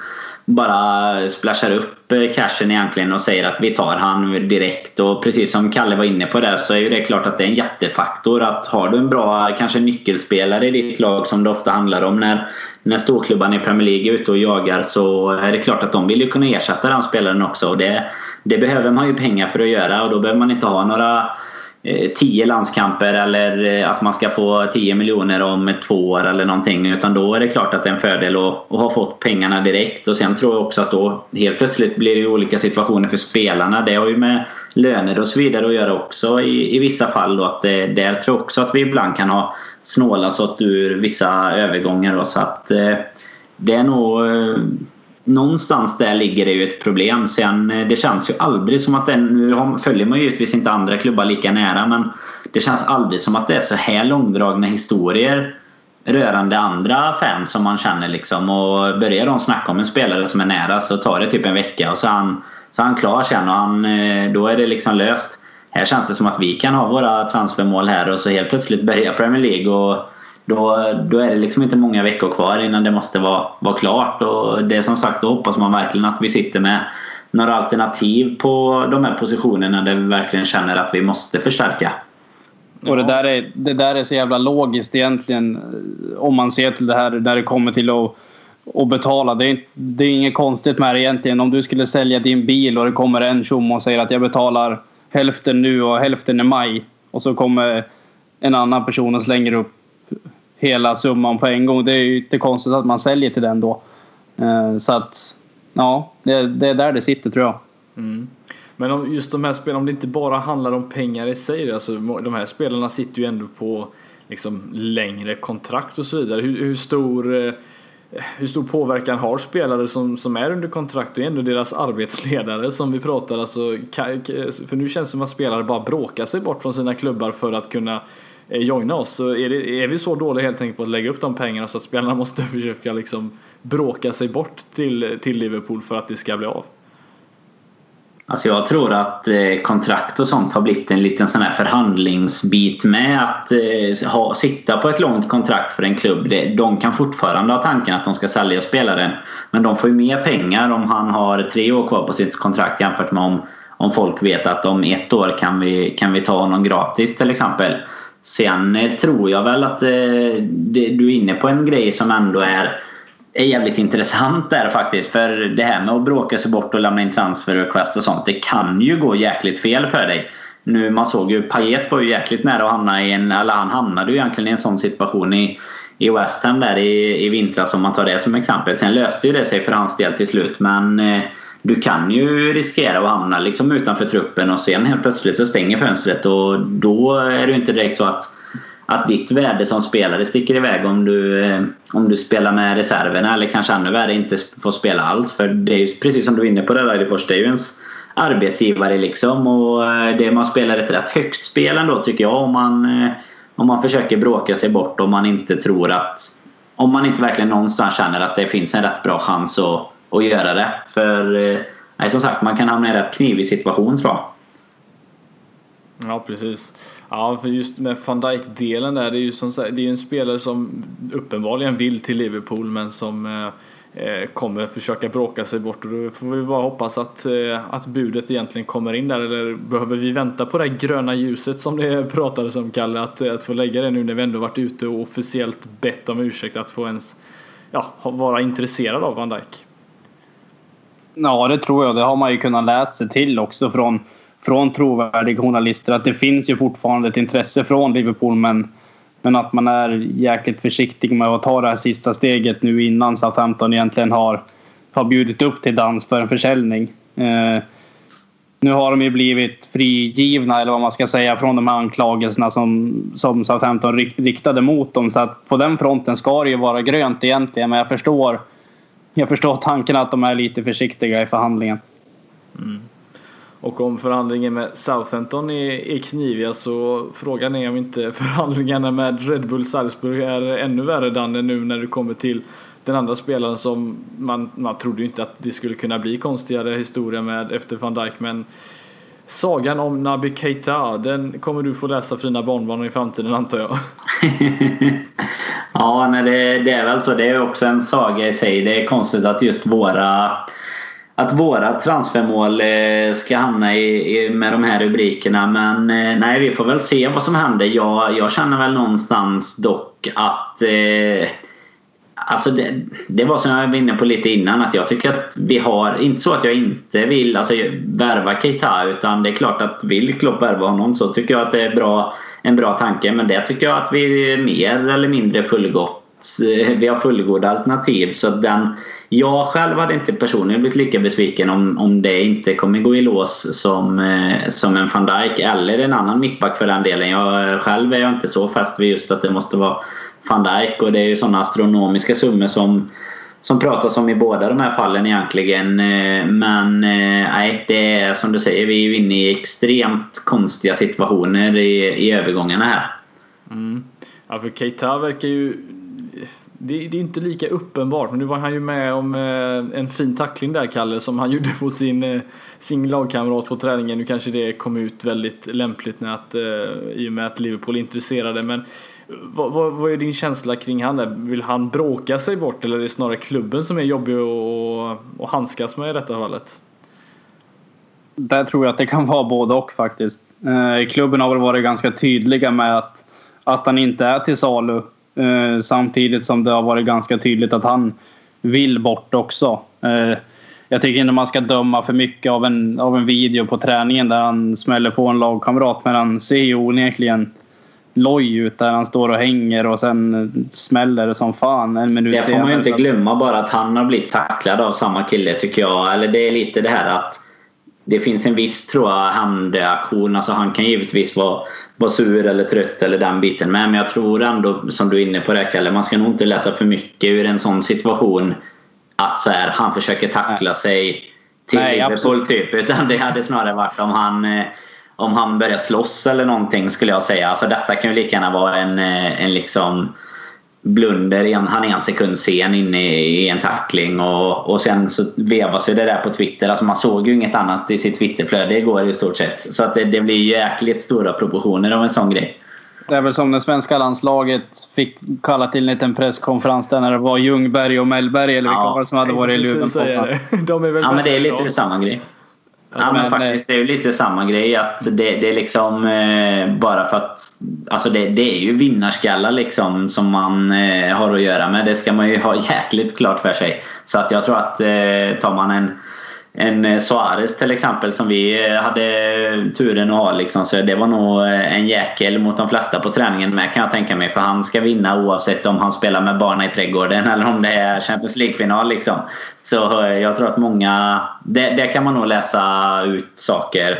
bara splashar upp eh, cashen egentligen och säger att vi tar han direkt. Och precis som Kalle var inne på där så är ju det klart att det är en jättefaktor att har du en bra kanske nyckelspelare i ditt lag som det ofta handlar om när, när storklubbarna i Premier League är ute och jagar så är det klart att de vill ju kunna ersätta den spelaren också. Och det, det behöver man ju pengar för att göra och då behöver man inte ha några Eh, tio landskamper eller eh, att man ska få 10 miljoner om två år eller någonting. Utan då är det klart att det är en fördel att, att ha fått pengarna direkt. Och sen tror jag också att då helt plötsligt blir det olika situationer för spelarna. Det har ju med löner och så vidare att göra också i, i vissa fall. Då, att det, där tror jag också att vi ibland kan ha snålat ur vissa övergångar. Då, så att eh, det är nog eh, någonstans där ligger det ju ett problem. Sen eh, det känns ju aldrig som att det, nu följer man ju givetvis inte andra klubbar lika nära men det känns aldrig som att det är så här långdragna historier rörande andra fans som man känner liksom och börjar de snacka om en spelare som är nära så tar det typ en vecka och så är han, så är han klar sen och han, eh, då är det liksom löst. Här känns det som att vi kan ha våra transfermål här och så helt plötsligt börjar Premier League och då, då är det liksom inte många veckor kvar innan det måste vara, vara klart. Och det är som sagt, då hoppas man verkligen att vi sitter med några alternativ på de här positionerna där vi verkligen känner att vi måste förstärka. Och det där, är, det där är så jävla logiskt egentligen om man ser till det här när det kommer till att, att betala. Det är, det är inget konstigt med det egentligen. Om du skulle sälja din bil och det kommer en tjomme och säger att jag betalar hälften nu och hälften i maj. Och så kommer en annan person och slänger upp hela summan på en gång. Det är ju inte konstigt att man säljer till den då. Eh, så att ja, det, är där det sitter tror jag. Mm. Men om just de här spelarna, om det inte bara handlar om pengar i sig. Alltså, de här spelarna sitter ju ändå på liksom, längre kontrakt och så vidare. Hur, hur stor eh, hur stor påverkan har spelare som, som är under kontrakt och är ändå deras arbetsledare som vi pratar alltså, för nu känns det som att spelare bara bråkar sig bort från sina klubbar för att kunna eh, joina oss. Så är, det, är vi så dåliga helt enkelt på att lägga upp de pengarna så att spelarna måste försöka liksom bråka sig bort till, till Liverpool för att det ska bli av? Alltså jag tror att eh, kontrakt och sånt har blivit en liten sån här förhandlingsbit med att eh, ha, sitta på ett långt kontrakt för en klubb. de kan fortfarande ha tanken att de ska sälja spelaren. Men de får ju mer pengar om han har tre år kvar på sitt kontrakt jämfört med om, om folk vet att om ett år kan vi, kan vi ta honom gratis till exempel. Sen eh, tror jag väl att det, du är inne på en grej som ändå är, är jävligt intressant där faktiskt. För det här med att bråka sig bort och lämna in transfer request och sånt. Det kan ju gå jäkligt fel för dig. Nu, man såg ju Payet var ju jäkligt nära att hamna i en, eller han hamnade ju egentligen i en sån situation i, i West Ham där i, i vintras om man tar det som exempel. Sen löste ju det sig för hans del till slut men eh, du kan ju riskera att hamna liksom utanför truppen och sen helt plötsligt så stänger fönstret och då är det inte direkt så att, att ditt värde som spelare sticker iväg om du, eh, om du spelar med reserverna eller kanske ännu värre inte får spela alls. För det är ju precis som du var inne på det där det är ju ens arbetsgivare liksom och eh, det man spelar ett rätt högt spel ändå tycker jag om man, eh, om man försöker bråka sig bort om man inte tror att om man inte verkligen någonstans känner att det finns en rätt bra chans att att göra det. För nej, som sagt, man kan hamna i en rätt knivig situation tror jag. Ja, precis. Ja, för just med van Dijk-delen där, det är ju som sagt, det är en spelare som uppenbarligen vill till Liverpool men som eh, eh, kommer försöka bråka sig bort och då får vi bara hoppas att, eh, att budet egentligen kommer in där eller behöver vi vänta på det här gröna ljuset som det pratades om Kalle att, eh, att få lägga det nu när vi ändå varit ute och officiellt bett om ursäkt att få ens ja, vara intresserad av van Dijk. Ja, det tror jag. Det har man ju kunnat läsa sig till också från från trovärdiga journalister att det finns ju fortfarande ett intresse från Liverpool men, men att man är jäkligt försiktig med att ta det här sista steget nu innan Southampton egentligen har, har bjudit upp till dans för en försäljning. Eh, nu har de ju blivit frigivna, eller vad man ska säga, från de här anklagelserna som, som Southampton riktade mot dem. Så att på den fronten ska det ju vara grönt egentligen, men jag förstår, jag förstår tanken att de är lite försiktiga i förhandlingen. Mm. Och om förhandlingen med Southampton är, är kniviga så frågan är om inte förhandlingarna med Red Bull Salzburg är ännu värre Danne nu när det kommer till den andra spelaren som man, man trodde ju inte att det skulle kunna bli konstigare historia med efter van Dijk men Sagan om Naby Keita, den kommer du få läsa för dina barnbarn i framtiden antar jag. ja, nej, det, det, är väl så. Det är också en saga i sig. Det är konstigt att just våra att våra transfermål eh, ska hamna i, med de här rubrikerna. Men eh, nej, vi får väl se vad som händer. Jag, jag känner väl någonstans dock att eh, Alltså det, det, var som jag var inne på lite innan att jag tycker att vi har, inte så att jag inte vill alltså, värva Keita utan det är klart att vill Klopp värva honom så tycker jag att det är bra, en bra tanke men det tycker jag att vi är mer eller mindre fullgott eh, vi har fullgoda alternativ så den jag själv hade inte personligen blivit lika besviken om, om det inte kommer gå i lås som, eh, som en van Dijk eller en annan mittback för den delen. Jag, eh, själv är jag inte så fast vid just att det måste vara van Dijk och det är ju sådana astronomiska summor som som pratas om i båda de här fallen egentligen. Eh, men eh, nej, det är som du säger, vi är ju inne i extremt konstiga situationer i, i övergångarna här. Mm. Ja, för Keita verkar ju det, det, är inte lika uppenbart, men nu var han ju med om eh, en fin tackling där, Kalle, som han gjorde på sin, eh, sin lagkamrat på träningen. Nu kanske det kom ut väldigt lämpligt när att, eh, i och med att Liverpool är intresserade, men eh, vad, vad, vad, är din känsla kring han? Där? Vill han bråka sig bort eller är det snarare klubben som är jobbig att handskas med i detta fallet? Där tror jag att det kan vara både och faktiskt. Eh, klubben har väl varit ganska tydliga med att, att han inte är till salu Eh, samtidigt som det har varit ganska tydligt att han vill bort också. Eh, jag tycker inte man ska döma för mycket av en, av en video på träningen där han smäller på en lagkamrat. Men han ser ju onekligen loj ut där han står och hänger och sen smäller det som fan en minut Det får man ju inte glömma bara att han har blivit tacklad av samma kille tycker jag. Eller det är lite det här att det finns en viss tror jag handreaktion. Alltså han kan givetvis vara, vara sur eller trött eller den biten med. Men jag tror ändå som du är inne på det Kalle. Man ska nog inte läsa för mycket ur en sån situation. Att så här, han försöker tackla sig till Nej, Liverpool typ. Utan det hade snarare varit om han eh, om han börjar slåss eller någonting skulle jag säga. Alltså detta kan ju lika gärna vara en, eh, en liksom blunder. En, han är en sekund sen inne i en tackling och, och sen så vevas ju det där på Twitter. Alltså man såg ju inget annat i sitt Twitterflöde igår i stort sett. Så att det, det blir jäkligt stora proportioner av en sån grej. Det är väl som när svenska landslaget fick kalla till en liten presskonferens där när det var Ljungberg och Mellberg eller vilka ja, var det som hade varit i luren. De är väl ja men det är lite samma grej. Ja, men, faktiskt, det är ju lite samma grej. att Det, det är liksom eh, bara för att... Alltså det, det är ju vinnarskallar liksom som man eh, har att göra med. Det ska man ju ha jäkligt klart för sig. Så att jag tror att eh, tar man en en eh, Suarez till exempel som vi eh, hade turen att ha. Liksom. Så det var nog eh, en jäkel mot de flesta på träningen med kan jag tänka mig. För han ska vinna oavsett om han spelar med barnen i trädgården eller om det är Champions League-final. Liksom. Så jag tror att många... Där kan man nog läsa ut saker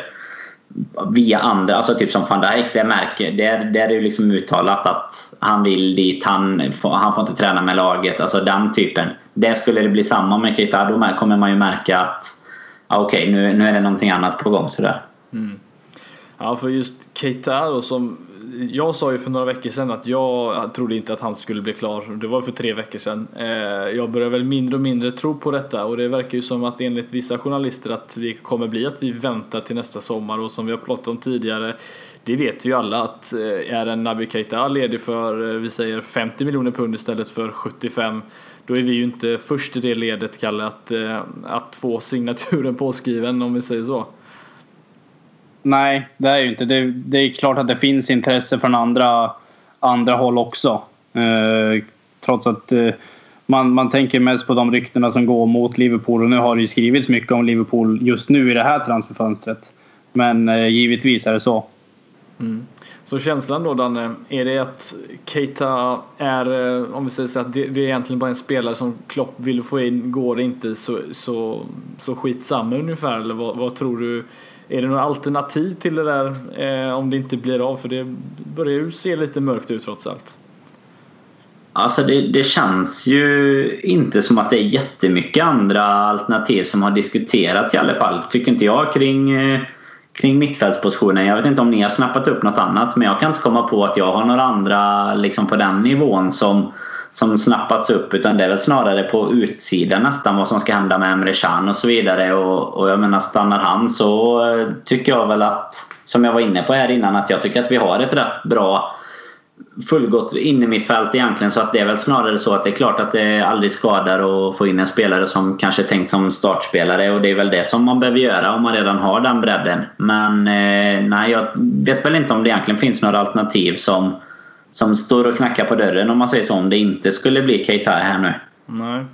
via andra, alltså typ som van Dijk. Det märker, där, där är det liksom uttalat att han vill dit, han får, han får inte träna med laget. Alltså den typen. Det skulle det bli samma med Keita, då kommer man ju märka att Ah, okej, okay, nu, nu är det någonting annat på gång sådär. Mm. Ja, för just Keita då som jag sa ju för några veckor sedan att jag trodde inte att han skulle bli klar. Det var för tre veckor sedan. Eh, jag börjar väl mindre och mindre tro på detta och det verkar ju som att enligt vissa journalister att vi kommer bli att vi väntar till nästa sommar och som vi har pratat om tidigare det vet ju alla att eh, är en Naby Keita ledig för, eh, vi säger 50 miljoner pund istället för 75 då är vi ju inte först i det ledet, Kalle, att, eh, att få signaturen påskriven om vi säger så. Nej, det är ju inte. Det, det, är klart att det finns intresse från andra, andra håll också. Eh, trots att eh, man, man tänker mest på de ryktena som går mot Liverpool och nu har det ju skrivits mycket om Liverpool just nu i det här transferfönstret. Men eh, givetvis är det så. Mm. Så känslan då Danne, är det att Keita är, eh, om vi säger så att det, det, är egentligen bara en spelare som Klopp vill få in, går det inte så, så, så skitsamma ungefär eller vad, vad tror du är det några alternativ till det där eh, om det inte blir av? För det börjar ju se lite mörkt ut trots allt. Alltså det, det, känns ju inte som att det är jättemycket andra alternativ som har diskuterats i alla fall. Tycker inte jag kring, eh, kring mittfältspositionen. Jag vet inte om ni har snappat upp något annat men jag kan inte komma på att jag har några andra liksom på den nivån som som snappats upp utan det är väl snarare på utsidan nästan vad som ska hända med Emre Can och så vidare. Och, och jag menar stannar han så eh, tycker jag väl att, som jag var inne på här innan, att jag tycker att vi har ett rätt bra fullgott inne mitt fält egentligen så att det är väl snarare så att det är klart att det aldrig skadar att få in en spelare som kanske är tänkt som startspelare och det är väl det som man behöver göra om man redan har den bredden. Men eh, nej, jag vet väl inte om det egentligen finns några alternativ som som står och knackar på dörren om man säger så om det inte skulle bli Keita här nu. Nej.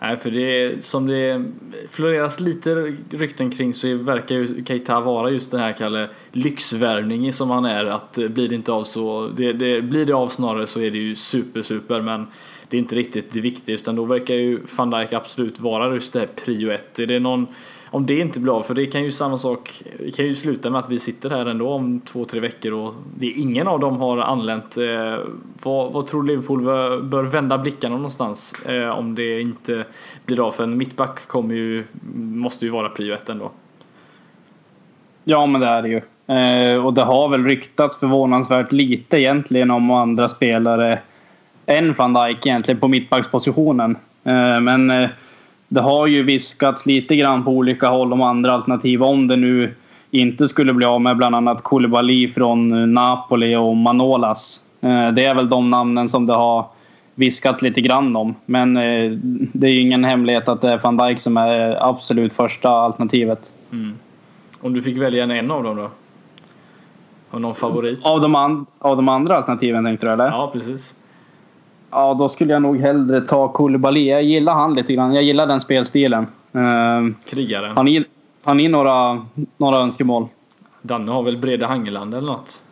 Nej, för det är, som det floreras lite rykten kring så verkar ju Keita vara just den här Kalle lyxvärvning som han är. Att blir det inte av så, det, det, blir det av snarare så är det ju super super men det är inte riktigt det viktiga utan då verkar ju van Dijk absolut vara just det här prio ett. Är det någon om det inte blir av, för det kan ju samma sak, det kan ju sluta med att vi sitter här ändå om två, tre veckor och det, ingen av dem har anlänt. Eh, vad, vad tror Liverpool bör, bör vända blickarna någonstans eh, om det inte blir av? För en mittback kommer ju, måste ju vara prio ett ändå. Ja, men det är det ju. Eh, och det har väl ryktats förvånansvärt lite egentligen om andra spelare än van Dijk egentligen på mittbackspositionen. Eh, men eh, det har ju viskats lite grann på olika håll om andra alternativ om det nu inte skulle bli av med bland annat Koulibaly från Napoli och Manolas. Eh, det är väl de namnen som det har viskats lite grann om. Men det är ju ingen hemlighet att det är van Dijk som är absolut första alternativet. Mm. Om du fick välja en av dem då? Har någon favorit? Av de, an av de andra alternativen tänkte du eller? Ja, precis. Ja, då skulle jag nog hellre ta Koulibaly. Jag gillar han lite grann. Jag gillar den spelstilen. Uh, Krigaren. Har ni, har ni några, några önskemål? Danne har väl Brede Hangeland eller något?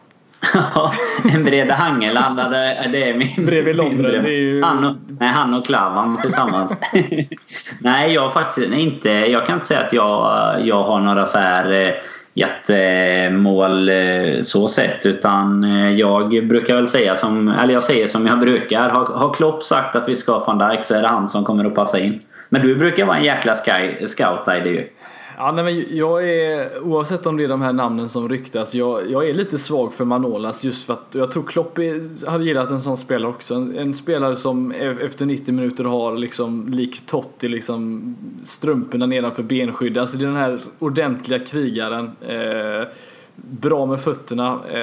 Ja, en Brede Hangeland. Det är min... Bredvid. Det är ju... han, och, nej, han och Klavan tillsammans. nej, jag faktiskt inte... Jag kan inte säga att jag, jag har några så här eh, jättemål eh, så sett. Utan eh, jag brukar väl säga som, eller jag säger som jag brukar. Har, har Klopp sagt att vi ska ha van Dijk så är det han som kommer att passa in. Men du brukar vara en jäkla sky, scout där ju. Ja, nej, men jag är, oavsett om det är de här namnen som ryktas, jag, jag är lite svag för Manolas just för att jag tror Klopp är, hade gillat en sån spelare också. En, en, spelare som e, efter 90 minuter har liksom lik Totti liksom strumporna nedanför benskydd. Alltså det är den här ordentliga krigaren. Eh, bra med fötterna. Eh,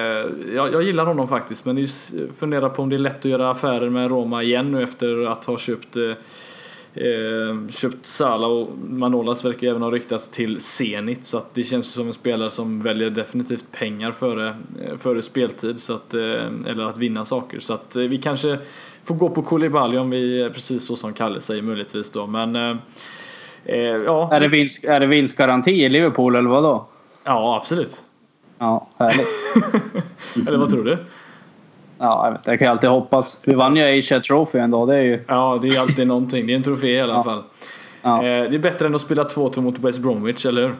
jag, jag, gillar honom faktiskt men just funderar på om det är lätt att göra affärer med Roma igen nu efter att ha köpt eh, Eh, köpt Sala och Manolas verkar även ha ryktats till Zenit så att det känns som en spelare som väljer definitivt pengar före, eh, före speltid så att, eh, eller att vinna saker. Så att eh, vi kanske får gå på Koulibaly om vi, precis så som Kalle säger möjligtvis då. Men eh, eh, ja. Är det, vinst, är det vinstgaranti i Liverpool eller vad då? Ja, absolut. Ja, härligt. eller vad tror du? Ja, jag, vet, jag kan alltid hoppas. Vi vann ju Asia Trophy ändå. Det är ju... Ja, det är alltid någonting. Det är en trofé i alla ja. fall. Ja. Eh, det är bättre än att spela 2-2 mot West Bromwich, eller hur?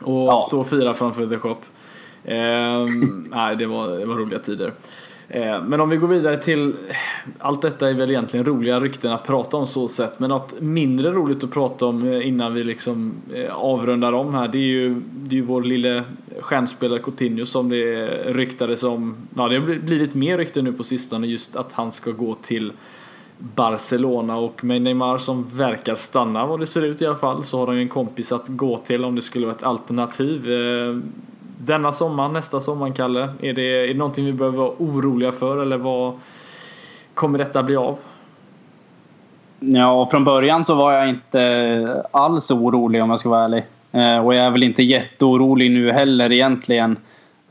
Och ja. stå och fira framför The Shop. Eh, nej, det var, det var roliga tider. Eh, men om vi går vidare till, allt detta är väl egentligen roliga rykten att prata om så sett. Men något mindre roligt att prata om eh, innan vi liksom eh, avrundar om här. Det är ju, det är ju vår lille stjärnspelare Coutinho som det ryktades om. Ja det har blivit mer rykten nu på sistone just att han ska gå till Barcelona och med Neymar som verkar stanna vad det ser ut i alla fall så har han ju en kompis att gå till om det skulle vara ett alternativ. Denna sommar, nästa sommar Kalle, är det, är det någonting vi behöver vara oroliga för eller vad kommer detta bli av? Ja, från början så var jag inte alls orolig om jag ska vara ärlig. Eh, och jag är väl inte jätteorolig nu heller egentligen.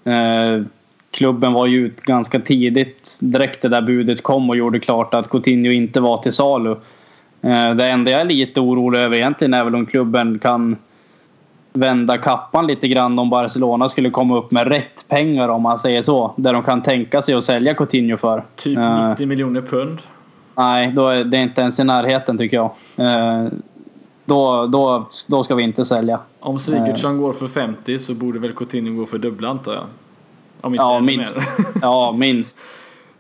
Eh, klubben var ju ut ganska tidigt, direkt det där budet kom och gjorde klart att Coutinho inte var till salu. Eh, det enda jag är lite orolig över egentligen är väl om klubben kan vända kappan lite grann om Barcelona skulle komma upp med rätt pengar om man säger så. Där de kan tänka sig att sälja Coutinho för. Typ 90 miljoner pund? Nej, då är det inte ens i närheten tycker jag. Då, då, då ska vi inte sälja. Om Sigurdsson går för 50 så borde väl Coutinho gå för dubbla antar jag? Om inte ja, minst. ja, minst.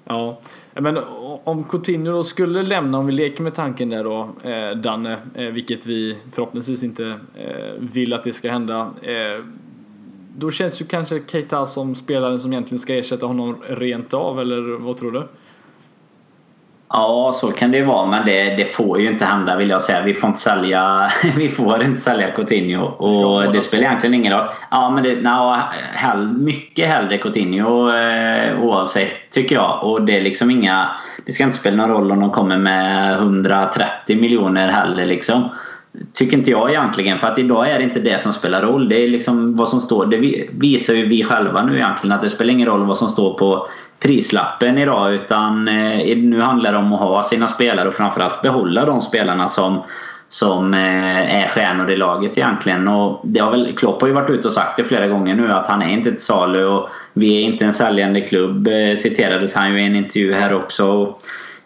Ja, men om Coutinho då skulle lämna, om vi leker med tanken där då, eh, Danne, eh, vilket vi förhoppningsvis inte eh, vill att det ska hända. Eh, då känns ju kanske Keita som spelaren som egentligen ska ersätta honom rent av, eller vad tror du? Ja, så kan det ju vara, men det, det, får ju inte hända vill jag säga. Vi får inte sälja, vi får inte sälja Coutinho. Och det spelar egentligen ingen roll. Ja, men det, no, hell, mycket hellre Coutinho eh, oavsett, tycker jag. Och det är liksom inga... Det ska inte spela någon roll om de kommer med 130 miljoner heller liksom. Tycker inte jag egentligen. För att idag är det inte det som spelar roll. Det är liksom vad som står. Det visar ju vi själva nu egentligen. Att det spelar ingen roll vad som står på prislappen idag utan eh, nu handlar det om att ha sina spelare och framförallt behålla de spelarna som, som eh, är stjärnor i laget egentligen. Och det har väl, Klopp har ju varit ute och sagt det flera gånger nu att han är inte till salu och vi är inte en säljande klubb eh, citerades han ju i en intervju här också.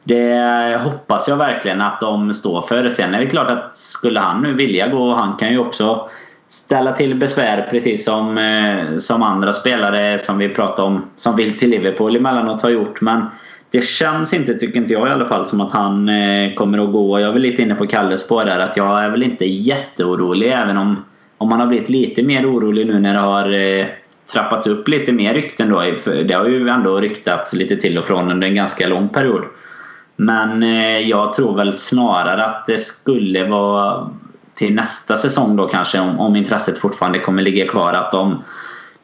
Det hoppas jag verkligen att de står för. Sen är det klart att skulle han nu vilja gå, han kan ju också ställa till besvär precis som, eh, som andra spelare som vi pratar om som vill till Liverpool emellanåt har gjort. Men det känns inte, tycker inte jag i alla fall, som att han eh, kommer att gå. Jag är väl lite inne på Kalles spår där att jag är väl inte jätteorolig även om, om man har blivit lite mer orolig nu när det har eh, trappats upp lite mer rykten då. Det har ju ändå ryktats lite till och från under en ganska lång period. Men jag tror väl snarare att det skulle vara till nästa säsong då kanske om, om intresset fortfarande kommer ligga kvar att de,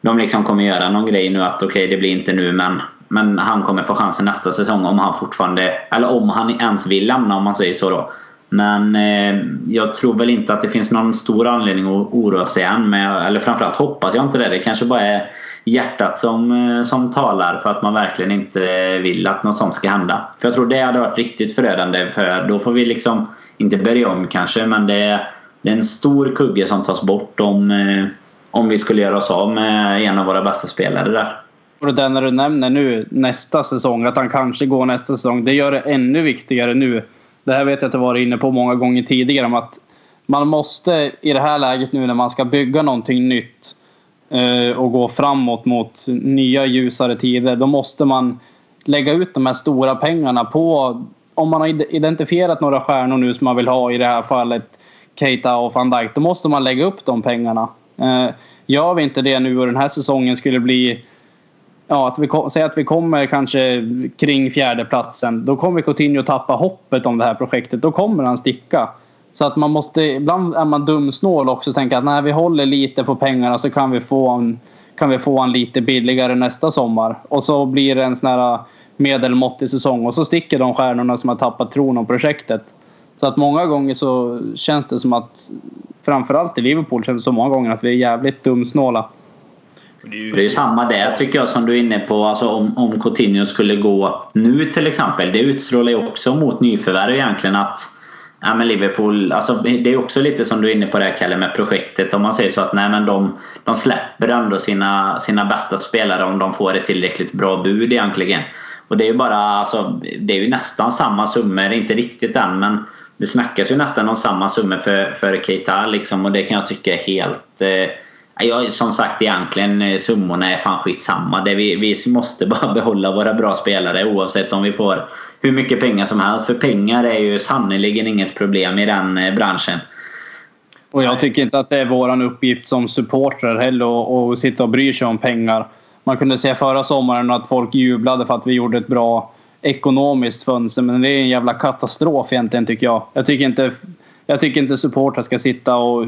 de liksom kommer göra någon grej nu att okej okay, det blir inte nu men, men han kommer få chansen nästa säsong om han fortfarande eller om han ens vill lämna om man säger så då. Men eh, jag tror väl inte att det finns någon stor anledning att oroa sig än. Men, eller framförallt hoppas jag inte det. Det kanske bara är hjärtat som, eh, som talar för att man verkligen inte vill att något sånt ska hända. För jag tror det hade varit riktigt förödande för då får vi liksom inte börja om kanske men det det är en stor kugge som tas bort om, eh, om vi skulle göra oss av med en av våra bästa spelare där. Och det när du nämner nu nästa säsong, att han kanske går nästa säsong. Det gör det ännu viktigare nu. Det här vet jag att jag varit inne på många gånger tidigare. Om att man måste i det här läget nu när man ska bygga någonting nytt eh, och gå framåt mot nya ljusare tider. Då måste man lägga ut de här stora pengarna på om man har identifierat några stjärnor nu som man vill ha i det här fallet Keita och van Dijk, då måste man lägga upp de pengarna. Eh, gör vi inte det nu och den här säsongen skulle bli... Ja, att vi, säg att vi kommer kanske kring fjärdeplatsen. Då kommer Coutinho tappa hoppet om det här projektet. Då kommer han sticka. Så att man måste... Ibland är man dumsnål också och tänker att när vi håller lite på pengarna så kan vi få en, kan vi få en lite billigare nästa sommar. Och så blir det en sån här medelmåttig säsong och så sticker de stjärnorna som har tappat tron om projektet. Så att många gånger så känns det som att framförallt i Liverpool känns det så många gånger att vi är jävligt dumsnåla. Det är ju samma där tycker jag som du är inne på. Alltså om, om Coutinho skulle gå nu till exempel. Det utstrålar ju också mot nyförvärv egentligen att ja, men Liverpool, alltså det är också lite som du är inne på där Kalle med projektet. Om man säger så att nej, men de, de släpper ändå sina, sina bästa spelare om de får ett tillräckligt bra bud egentligen. Och det är ju bara, alltså, det är ju nästan samma summor, inte riktigt än men det snackas ju nästan om samma summor för, för Keita liksom, och det kan jag tycka är helt... Eh, jag, som sagt egentligen eh, summorna är fan skitsamma. Det vi, vi måste bara behålla våra bra spelare oavsett om vi får hur mycket pengar som helst. För pengar är ju sannerligen inget problem i den eh, branschen. Och jag tycker inte att det är vår uppgift som supportrar heller att sitta och bry sig om pengar. Man kunde se förra sommaren att folk jublade för att vi gjorde ett bra ekonomiskt fönster. Men det är en jävla katastrof egentligen tycker jag. Jag tycker inte, jag tycker inte supportrar ska sitta och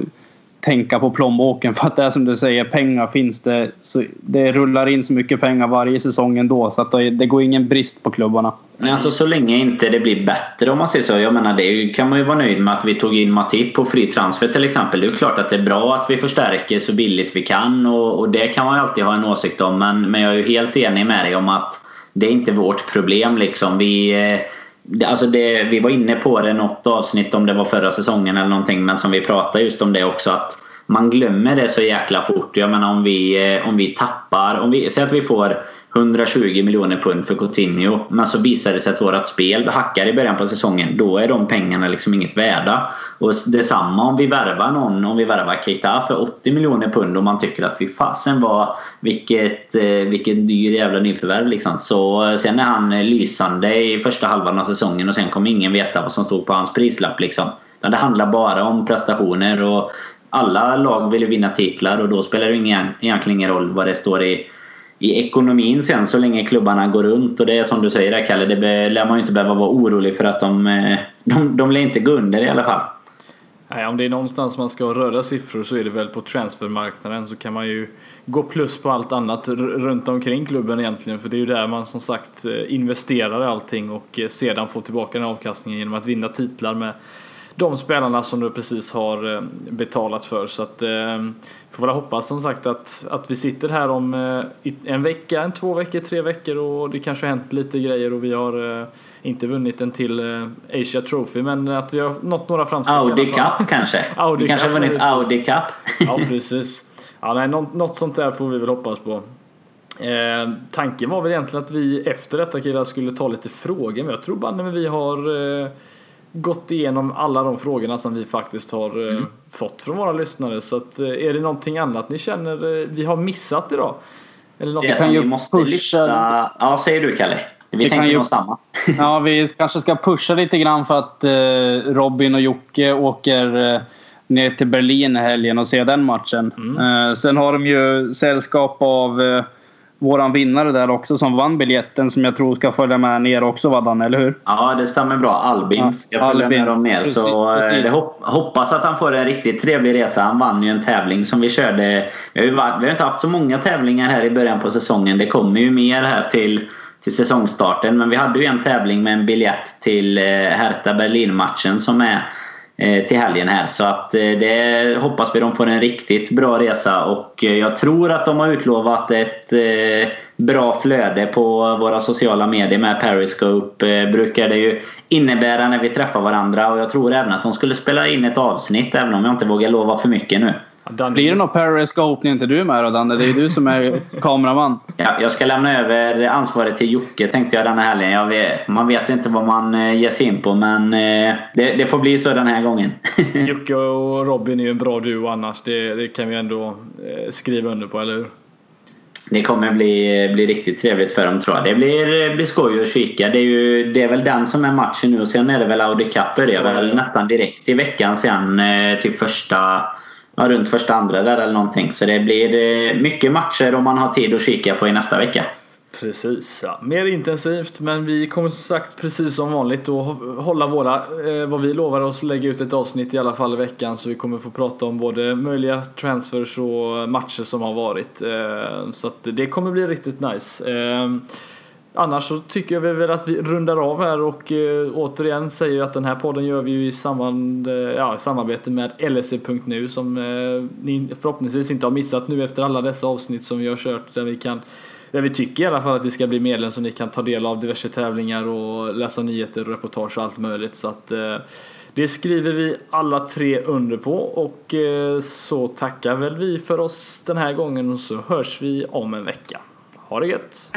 tänka på plånboken. För att det är som du säger, pengar finns det. Så det rullar in så mycket pengar varje säsong ändå. Så att det går ingen brist på klubbarna. Men alltså så länge inte det blir bättre om man säger så. Jag menar det kan man ju vara nöjd med att vi tog in Matip på fri transfer till exempel. Det är klart att det är bra att vi förstärker så billigt vi kan och, och det kan man ju alltid ha en åsikt om. Men, men jag är ju helt enig med dig om att det är inte vårt problem liksom. Vi, eh, alltså det, vi var inne på det något avsnitt om det var förra säsongen eller någonting men som vi pratade just om det också att man glömmer det så jäkla fort. Jag menar om vi, eh, om vi tappar, om vi, säg att vi får 120 miljoner pund för Coutinho. Men så visar det sig att vårt spel hackar i början på säsongen. Då är de pengarna liksom inget värda. Och detsamma om vi värvar någon, om vi värvar Keita för 80 miljoner pund och man tycker att vi fasen var vilket, eh, vilket dyr jävla nyförvärv liksom. Så eh, sen är han eh, lysande i första halvan av säsongen och sen kommer ingen veta vad som stod på hans prislapp liksom. Det handlar bara om prestationer och alla lag vill ju vinna titlar och då spelar det ingen, egentligen ingen roll vad det står i i ekonomin sen så länge klubbarna går runt. Och det är som du säger där Kalle, det lär man ju inte behöva vara orolig för att de, eh, de, de lär inte gå under i alla fall. Nej, om det är någonstans man ska ha röda siffror så är det väl på transfermarknaden så kan man ju gå plus på allt annat runt omkring klubben egentligen för det är ju där man som sagt eh, investerar i allting och eh, sedan får tillbaka den avkastningen genom att vinna titlar med de spelarna som du precis har eh, betalat för. Så att eh, får väl hoppas som sagt att, att vi sitter här om eh, en vecka, en två veckor, tre veckor och det kanske har hänt lite grejer och vi har eh, inte vunnit en till Asia Trophy men att vi har nått några framsteg Audi Cup kanske? Audi vi kanske har vunnit Audi Cup? ja precis. Ja, nej, något, något sånt där får vi väl hoppas på. Eh, tanken var väl egentligen att vi efter detta killar skulle ta lite frågor men jag tror bara när vi har eh, gått igenom alla de frågorna som vi faktiskt har eh, mm. fått från våra lyssnare. Så att, eh, är det någonting annat ni känner eh, vi har missat idag? Eller något det som vi måste pusha... lyfta... Ja, säger du Kalle. Vi, vi tänker ju... nog samma. ja, vi kanske ska pusha lite grann för att eh, Robin och Jocke åker eh, ner till Berlin i helgen och ser den matchen. Mm. Eh, sen har de ju sällskap av våran vinnare där också som vann biljetten som jag tror ska följa med ner också Vaddan, eller hur? Ja, det stämmer bra. Albin ska följa Albin. med dem ner. Precis, så eh, precis. Hopp, hoppas att han får en riktigt trevlig resa. Han vann ju en tävling som vi körde. Vi har, har inte haft så många tävlingar här i början på säsongen. Det kommer ju mer här till till säsongstarten. Men vi hade ju en tävling med en biljett till eh, Hertha Berlin-matchen som är Eh, Eh, till helgen här. Så att eh, det hoppas vi de får en riktigt bra resa och eh, jag tror att de har utlovat ett bra flöde på våra sociala medier med Periscope brukar det ju innebära när vi träffar varandra och jag tror även att de skulle spela in ett avsnitt även om jag inte vågar lova för mycket nu. Danne. Blir det något Periscope när inte du är med då Danne? Det är ju du som är kameraman. Ja, jag ska lämna över ansvaret till Jocke tänkte jag den här helgen. Vet, man vet inte vad man eh, ger sig in på men eh, det, det, får bli så den här gången. Jocke och Robin är ju en bra duo annars. Det, det kan vi ändå eh, skriva under på, eller hur? Det kommer bli, bli riktigt trevligt för dem tror jag. Det blir, blir skoj att kika. Det är, ju, det är väl den som är matchen nu och sen är det väl Audi Cup. Det är väl nästan direkt i veckan sen. Typ första ja, runt första andra där eller någonting. Så det blir eh, mycket matcher om man har tid att kika på i nästa vecka. Precis, ja. mer intensivt men vi kommer som sagt precis som vanligt att hålla våra, eh, vad vi lovar oss, lägga ut ett avsnitt i alla fall i veckan så vi kommer få prata om både möjliga transfers och matcher som har varit. Eh, så att det kommer bli riktigt nice. Eh, Annars så tycker jag väl att vi rundar av här och eh, återigen säger att den här podden gör vi ju i samband, eh, ja, samarbete med LSE.nu som eh, ni förhoppningsvis inte har missat nu efter alla dessa avsnitt som vi har kört där vi kan där vi tycker i alla fall att det ska bli medlem så ni kan ta del av diverse tävlingar och läsa nyheter och reportage och allt möjligt. Så att eh, det skriver vi alla tre under på och eh, så tackar väl vi för oss den här gången och så hörs vi om en vecka. Ha det gött!